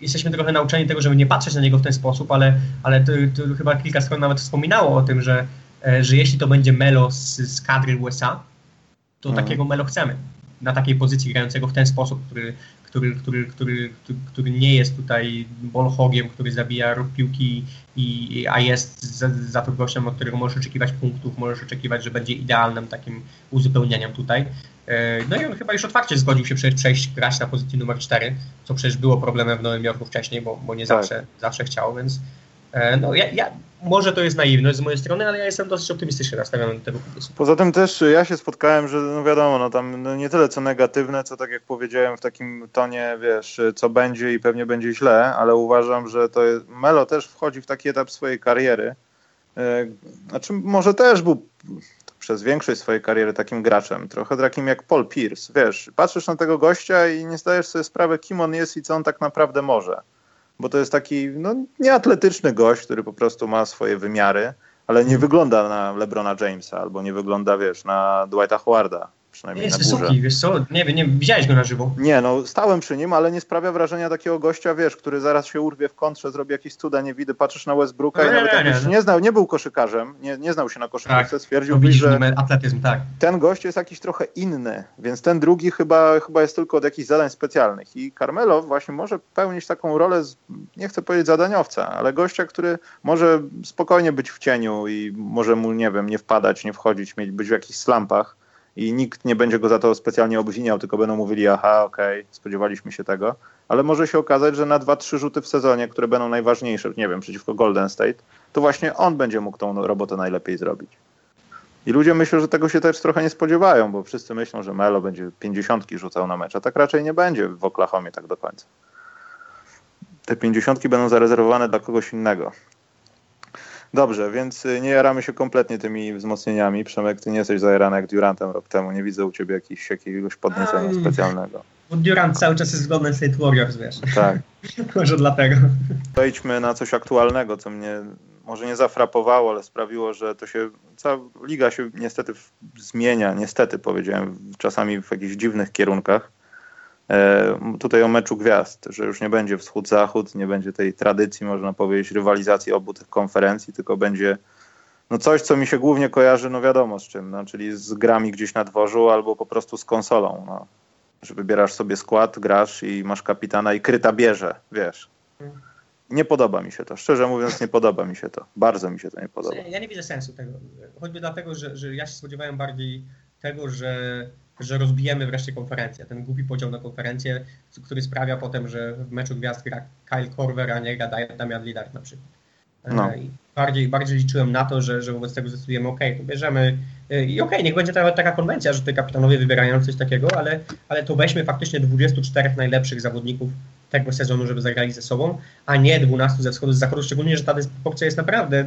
jesteśmy trochę nauczeni tego, żeby nie patrzeć na niego w ten sposób, ale, ale to, to chyba kilka stron nawet wspominało o tym, że, e, że jeśli to będzie Melo z, z kadry USA, to mhm. takiego Melo chcemy. Na takiej pozycji grającego w ten sposób, który, który, który, który, który nie jest tutaj bolhogiem, który zabija piłki, i, a jest za, za to gościem, od którego możesz oczekiwać punktów, możesz oczekiwać, że będzie idealnym takim uzupełnieniem tutaj. E, no i on chyba już otwarcie zgodził się przejść, przejść grać na pozycji numer 4, co przecież było problemem w Nowym Jorku wcześniej, bo, bo nie tak. zawsze, zawsze chciał, więc e, no ja, ja, może to jest naiwność z mojej strony, ale ja jestem dosyć optymistycznie nastawiony do tego pomysłu. Poza tym też ja się spotkałem, że no wiadomo, no tam no nie tyle co negatywne, co tak jak powiedziałem w takim tonie, wiesz, co będzie i pewnie będzie źle, ale uważam, że to jest, Melo też wchodzi w taki etap swojej kariery, e, znaczy może też był przez większość swojej kariery takim graczem, trochę takim jak Paul Pierce, wiesz, patrzysz na tego gościa i nie zdajesz sobie sprawy, kim on jest i co on tak naprawdę może, bo to jest taki, no, nieatletyczny gość, który po prostu ma swoje wymiary, ale nie wygląda na LeBrona Jamesa, albo nie wygląda, wiesz, na Dwighta Howarda, przynajmniej jest na górze. wysoki, wiesz co, nie wiem, nie, widziałeś go na żywo? Nie, no stałem przy nim, ale nie sprawia wrażenia takiego gościa, wiesz, który zaraz się urwie w kontrze, zrobi jakieś cuda, nie widy, patrzysz na Westbrooka no, i nawet nie, nie, nie, znał, nie był koszykarzem, nie, nie znał się na koszykówce, tak, stwierdził, że atletyzm, tak. ten gość jest jakiś trochę inny, więc ten drugi chyba, chyba jest tylko od jakichś zadań specjalnych i Carmelo właśnie może pełnić taką rolę, z, nie chcę powiedzieć zadaniowca, ale gościa, który może spokojnie być w cieniu i może mu, nie wiem, nie wpadać, nie wchodzić, mieć, być w jakichś slampach, i nikt nie będzie go za to specjalnie obwiniał, tylko będą mówili, aha, okej, okay, spodziewaliśmy się tego, ale może się okazać, że na dwa, trzy rzuty w sezonie, które będą najważniejsze, nie wiem, przeciwko Golden State, to właśnie on będzie mógł tą robotę najlepiej zrobić. I ludzie myślą, że tego się też trochę nie spodziewają, bo wszyscy myślą, że Melo będzie pięćdziesiątki rzucał na mecz, a tak raczej nie będzie w Oklahomie tak do końca. Te pięćdziesiątki będą zarezerwowane dla kogoś innego. Dobrze, więc y, nie jaramy się kompletnie tymi wzmocnieniami. Przemek, ty nie jesteś zajarany jak Durantem rok temu. Nie widzę u ciebie jakiś, jakiegoś podniecenia um, specjalnego. Bo Durant cały czas jest z Golden State Warriors, wiesz. Tak. może dlatego. Wejdźmy na coś aktualnego, co mnie może nie zafrapowało, ale sprawiło, że to się, cała liga się niestety zmienia, niestety powiedziałem, czasami w jakichś dziwnych kierunkach. E, tutaj o meczu gwiazd, że już nie będzie wschód-zachód, nie będzie tej tradycji, można powiedzieć, rywalizacji obu tych konferencji, tylko będzie no coś, co mi się głównie kojarzy, no wiadomo z czym, no, czyli z grami gdzieś na dworzu albo po prostu z konsolą. No. Że wybierasz sobie skład, grasz i masz kapitana i kryta bierze, wiesz. Nie podoba mi się to. Szczerze mówiąc, nie podoba mi się to. Bardzo mi się to nie podoba. Ja nie widzę sensu tego. Choćby dlatego, że, że ja się spodziewałem bardziej tego, że, że rozbijemy wreszcie konferencję. Ten głupi podział na konferencję, który sprawia potem, że w meczu gwiazd gra Kyle Korver, a nie gra Damian Lillard na przykład. No. E, bardziej, bardziej liczyłem na to, że, że wobec tego zdecydujemy, ok, to bierzemy e, i okej, okay, niech będzie taka, taka konwencja, że te kapitanowie wybierają coś takiego, ale, ale to weźmy faktycznie 24 najlepszych zawodników tego sezonu, żeby zagrali ze sobą, a nie 12 ze wschodu, z zachodu, szczególnie, że ta dysproporcja jest naprawdę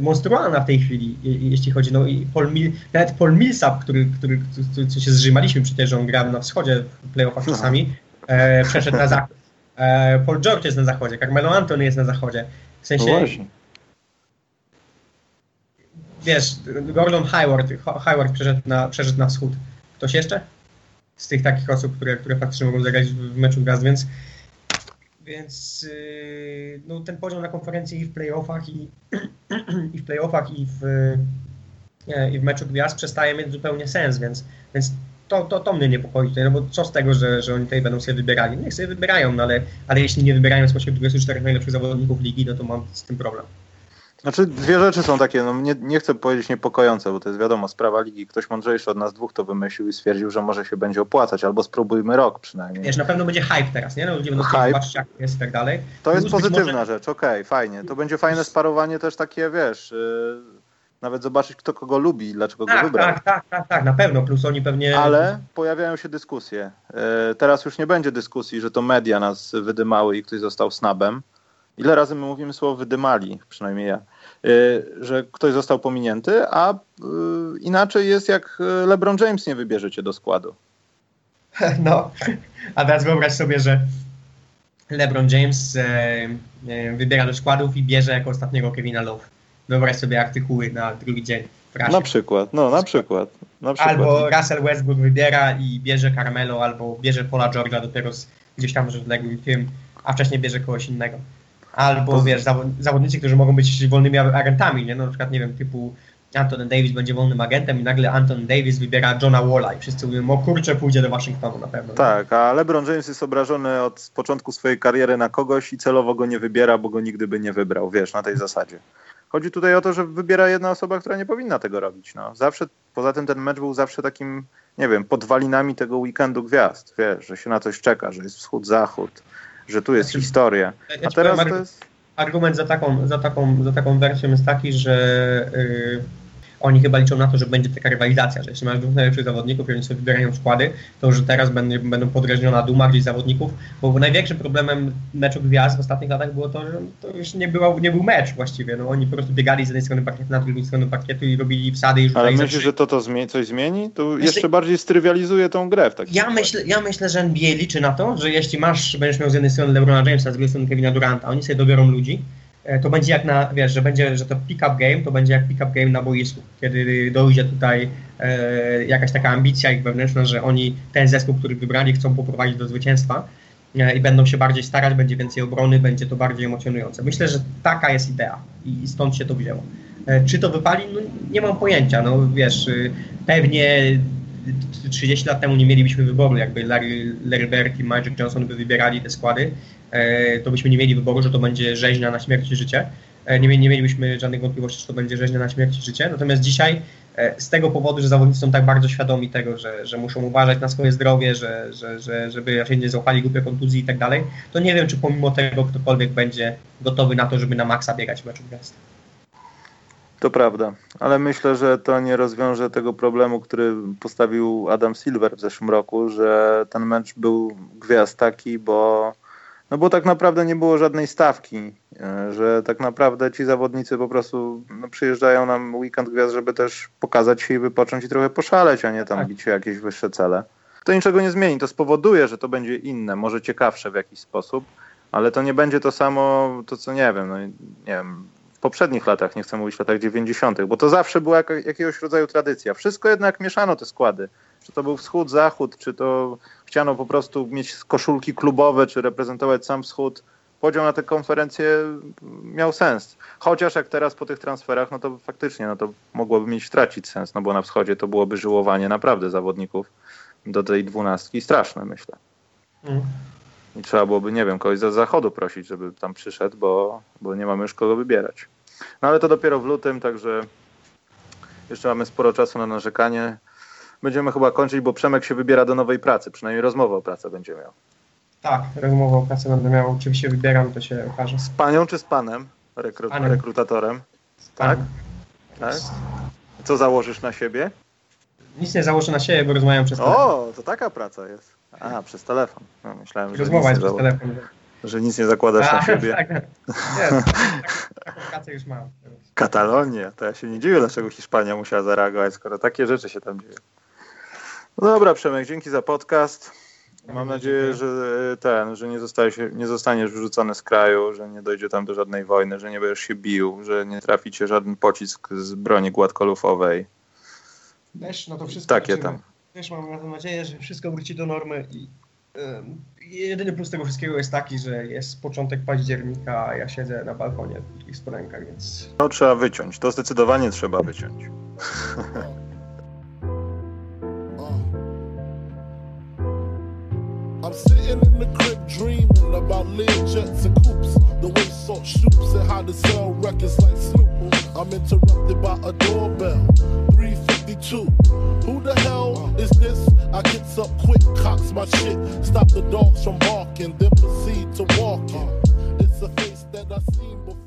monstrualna w tej chwili, jeśli chodzi, no i Paul Mil, nawet Paul Millsap, który, który, który, który się zrzymaliśmy przecież, że on gra na wschodzie w playoffach no. czasami, e, przeszedł na zachód. E, Paul George jest na zachodzie, Carmelo Anthony jest na zachodzie. W sensie... No. Wiesz, Gordon Hayward, Hayward przeszedł na, przeszedł na wschód. Ktoś jeszcze? Z tych takich osób, które, które faktycznie mogą zagrać w meczu gwiazd, więc więc yy, no, ten poziom na konferencji i w playoffach i, i w playoffach i w, yy, i w meczu gwiazd przestaje mieć zupełnie sens, więc, więc to, to, to mnie niepokoi tutaj, no bo co z tego, że, że oni tutaj będą sobie wybierali? Niech sobie wybierają, no ale, ale jeśli nie wybierają spośród 24 najlepszych zawodników ligi, no to mam z tym problem. Znaczy dwie rzeczy są takie, no nie, nie chcę powiedzieć niepokojące, bo to jest wiadomo, sprawa ligi. Ktoś mądrzejszy od nas dwóch to wymyślił i stwierdził, że może się będzie opłacać, albo spróbujmy rok przynajmniej. Wiesz, na pewno będzie hype teraz, nie? No, ludzie będą hype. zobaczyć jak jest i tak dalej. To jest pozytywna może... rzecz, okej, okay, fajnie. To będzie fajne sparowanie też takie, wiesz... Yy nawet zobaczyć, kto kogo lubi, dlaczego tak, go wybrał. Tak, tak, tak, tak, na pewno, plus oni pewnie... Ale pojawiają się dyskusje. Yy, teraz już nie będzie dyskusji, że to media nas wydymały i ktoś został snabem. Ile razy my mówimy słowo wydymali, przynajmniej ja. Y, że ktoś został pominięty, a y, inaczej jest jak LeBron James nie wybierze cię do składu. No, a teraz wyobraź sobie, że LeBron James wybiera do składów i bierze jako ostatniego Kevina Love. Wyobraź sobie artykuły na drugi dzień. Na przykład, no na przykład, na przykład. Albo Russell Westbrook wybiera i bierze Carmelo, albo bierze Paula George'a dopiero z gdzieś tam rozległym tym, a wcześniej bierze kogoś innego. Albo wiesz, zawodnicy, którzy mogą być wolnymi agentami, nie? No, na przykład, nie wiem, typu Anton Davis będzie wolnym agentem i nagle Anton Davis wybiera Johna Walla i wszyscy mówią, o kurczę, pójdzie do Waszyngtonu na pewno. Tak, a LeBron James jest obrażony od początku swojej kariery na kogoś i celowo go nie wybiera, bo go nigdy by nie wybrał, wiesz, na tej zasadzie. Chodzi tutaj o to, że wybiera jedna osoba, która nie powinna tego robić. No. Zawsze, poza tym ten mecz był zawsze takim, nie wiem, podwalinami tego weekendu gwiazd, wiesz, że się na coś czeka, że jest wschód-zachód, że tu jest znaczy, historia. A teraz to jest... Argument za taką, za, taką, za taką wersją jest taki, że yy, oni chyba liczą na to, że będzie taka rywalizacja, że jeśli masz dwóch najlepszych zawodników i oni sobie wybierają składy, to że teraz będą, będą podreżniona duma gdzieś zawodników, bo największym problemem meczu gwiazd w ostatnich latach było to, że to już nie, nie był mecz właściwie, no oni po prostu biegali z jednej strony parkietu na drugą stronę parkietu i robili wsady i Ale myślisz, że to, to zmieni, coś zmieni? To myślę, jeszcze bardziej strywializuje tą grę w takim ja myślę, ja myślę, że NBA liczy na to, że jeśli masz, będziesz miał z jednej strony LeBrona Jamesa, z drugiej strony Kevina Duranta, oni sobie dobiorą ludzi, to będzie jak na, wiesz, że będzie, że to pick-up game, to będzie jak pick-up game na boisku, kiedy dojdzie tutaj e, jakaś taka ambicja ich wewnętrzna, że oni ten zespół, który wybrali, chcą poprowadzić do zwycięstwa e, i będą się bardziej starać, będzie więcej obrony, będzie to bardziej emocjonujące. Myślę, że taka jest idea i stąd się to wzięło. E, czy to wypali? No, nie mam pojęcia, no wiesz, y, pewnie 30 lat temu nie mielibyśmy wyboru, jakby Larry, Larry Bird i Magic Johnson by wybierali te składy, E, to byśmy nie mieli wyboru, że to będzie rzeźnia na śmierć i życie. E, nie, nie mielibyśmy żadnych wątpliwości, że to będzie rzeźnia na śmierć i życie. Natomiast dzisiaj e, z tego powodu, że zawodnicy są tak bardzo świadomi tego, że, że muszą uważać na swoje zdrowie, że, że, że, żeby raczej nie złapali głupie kontuzji i tak dalej, to nie wiem, czy pomimo tego ktokolwiek będzie gotowy na to, żeby na maksa biegać w meczu gwiazd. To prawda, ale myślę, że to nie rozwiąże tego problemu, który postawił Adam Silver w zeszłym roku, że ten mecz był gwiazd taki, bo no bo tak naprawdę nie było żadnej stawki, e, że tak naprawdę ci zawodnicy po prostu no, przyjeżdżają na weekend gwiazd, żeby też pokazać się i wypocząć i trochę poszaleć, a nie tam tak. bić się jakieś wyższe cele. To niczego nie zmieni, to spowoduje, że to będzie inne, może ciekawsze w jakiś sposób, ale to nie będzie to samo, to co nie wiem, no, nie wiem, w poprzednich latach, nie chcę mówić w latach 90., bo to zawsze była jak, jakiegoś rodzaju tradycja. Wszystko jednak mieszano te składy. Czy to był wschód, zachód, czy to chciano po prostu mieć koszulki klubowe, czy reprezentować sam wschód. podział na te konferencje miał sens. Chociaż jak teraz po tych transferach, no to faktycznie no to mogłoby mieć stracić sens, no bo na wschodzie to byłoby żyłowanie naprawdę zawodników do tej dwunastki straszne, myślę. Mm. I trzeba byłoby, nie wiem, kogoś z zachodu prosić, żeby tam przyszedł, bo, bo nie mamy już kogo wybierać. No ale to dopiero w lutym, także jeszcze mamy sporo czasu na narzekanie. Będziemy chyba kończyć, bo Przemek się wybiera do nowej pracy, przynajmniej rozmowę o pracę będzie miał. Tak, rozmowę o pracę będę miał. Oczywiście wybieram, to się okaże. Z panią czy z panem? Rekru panem. Rekrutatorem? Z tak? tak? Co założysz na siebie? Nic nie założę na siebie, bo rozmawiam przez telefon. O, to taka praca jest. A, przez telefon. No, myślałem, że Rozmowa jest przez telefon. Że nic nie zakładasz A, na siebie. Tak, tak, taką pracę już mam. Katalonia, to ja się nie dziwię, dlaczego Hiszpania musiała zareagować, skoro takie rzeczy się tam dzieją. No dobra, Przemek, dzięki za podcast. Mam nadzieję, że ten, że nie, zostaje się, nie zostaniesz wyrzucony z kraju, że nie dojdzie tam do żadnej wojny, że nie będziesz się bił, że nie trafi cię żaden pocisk z broni gładkolufowej. Też, no to wszystko Takie tam. Też mam na to nadzieję, że wszystko wróci do normy i jedyny plus tego wszystkiego jest taki, że jest początek października, a ja siedzę na balkonie w spodenkach, więc... No trzeba wyciąć, to zdecydowanie trzeba wyciąć. I'm sitting in the crib dreaming about Lear jets and coops, the way salt shoots and how to sell records like Snoop. I'm interrupted by a doorbell, 352. Who the hell is this? I gets up quick, cocks my shit, stop the dogs from barking, then proceed to walk. It's a face that I've seen before.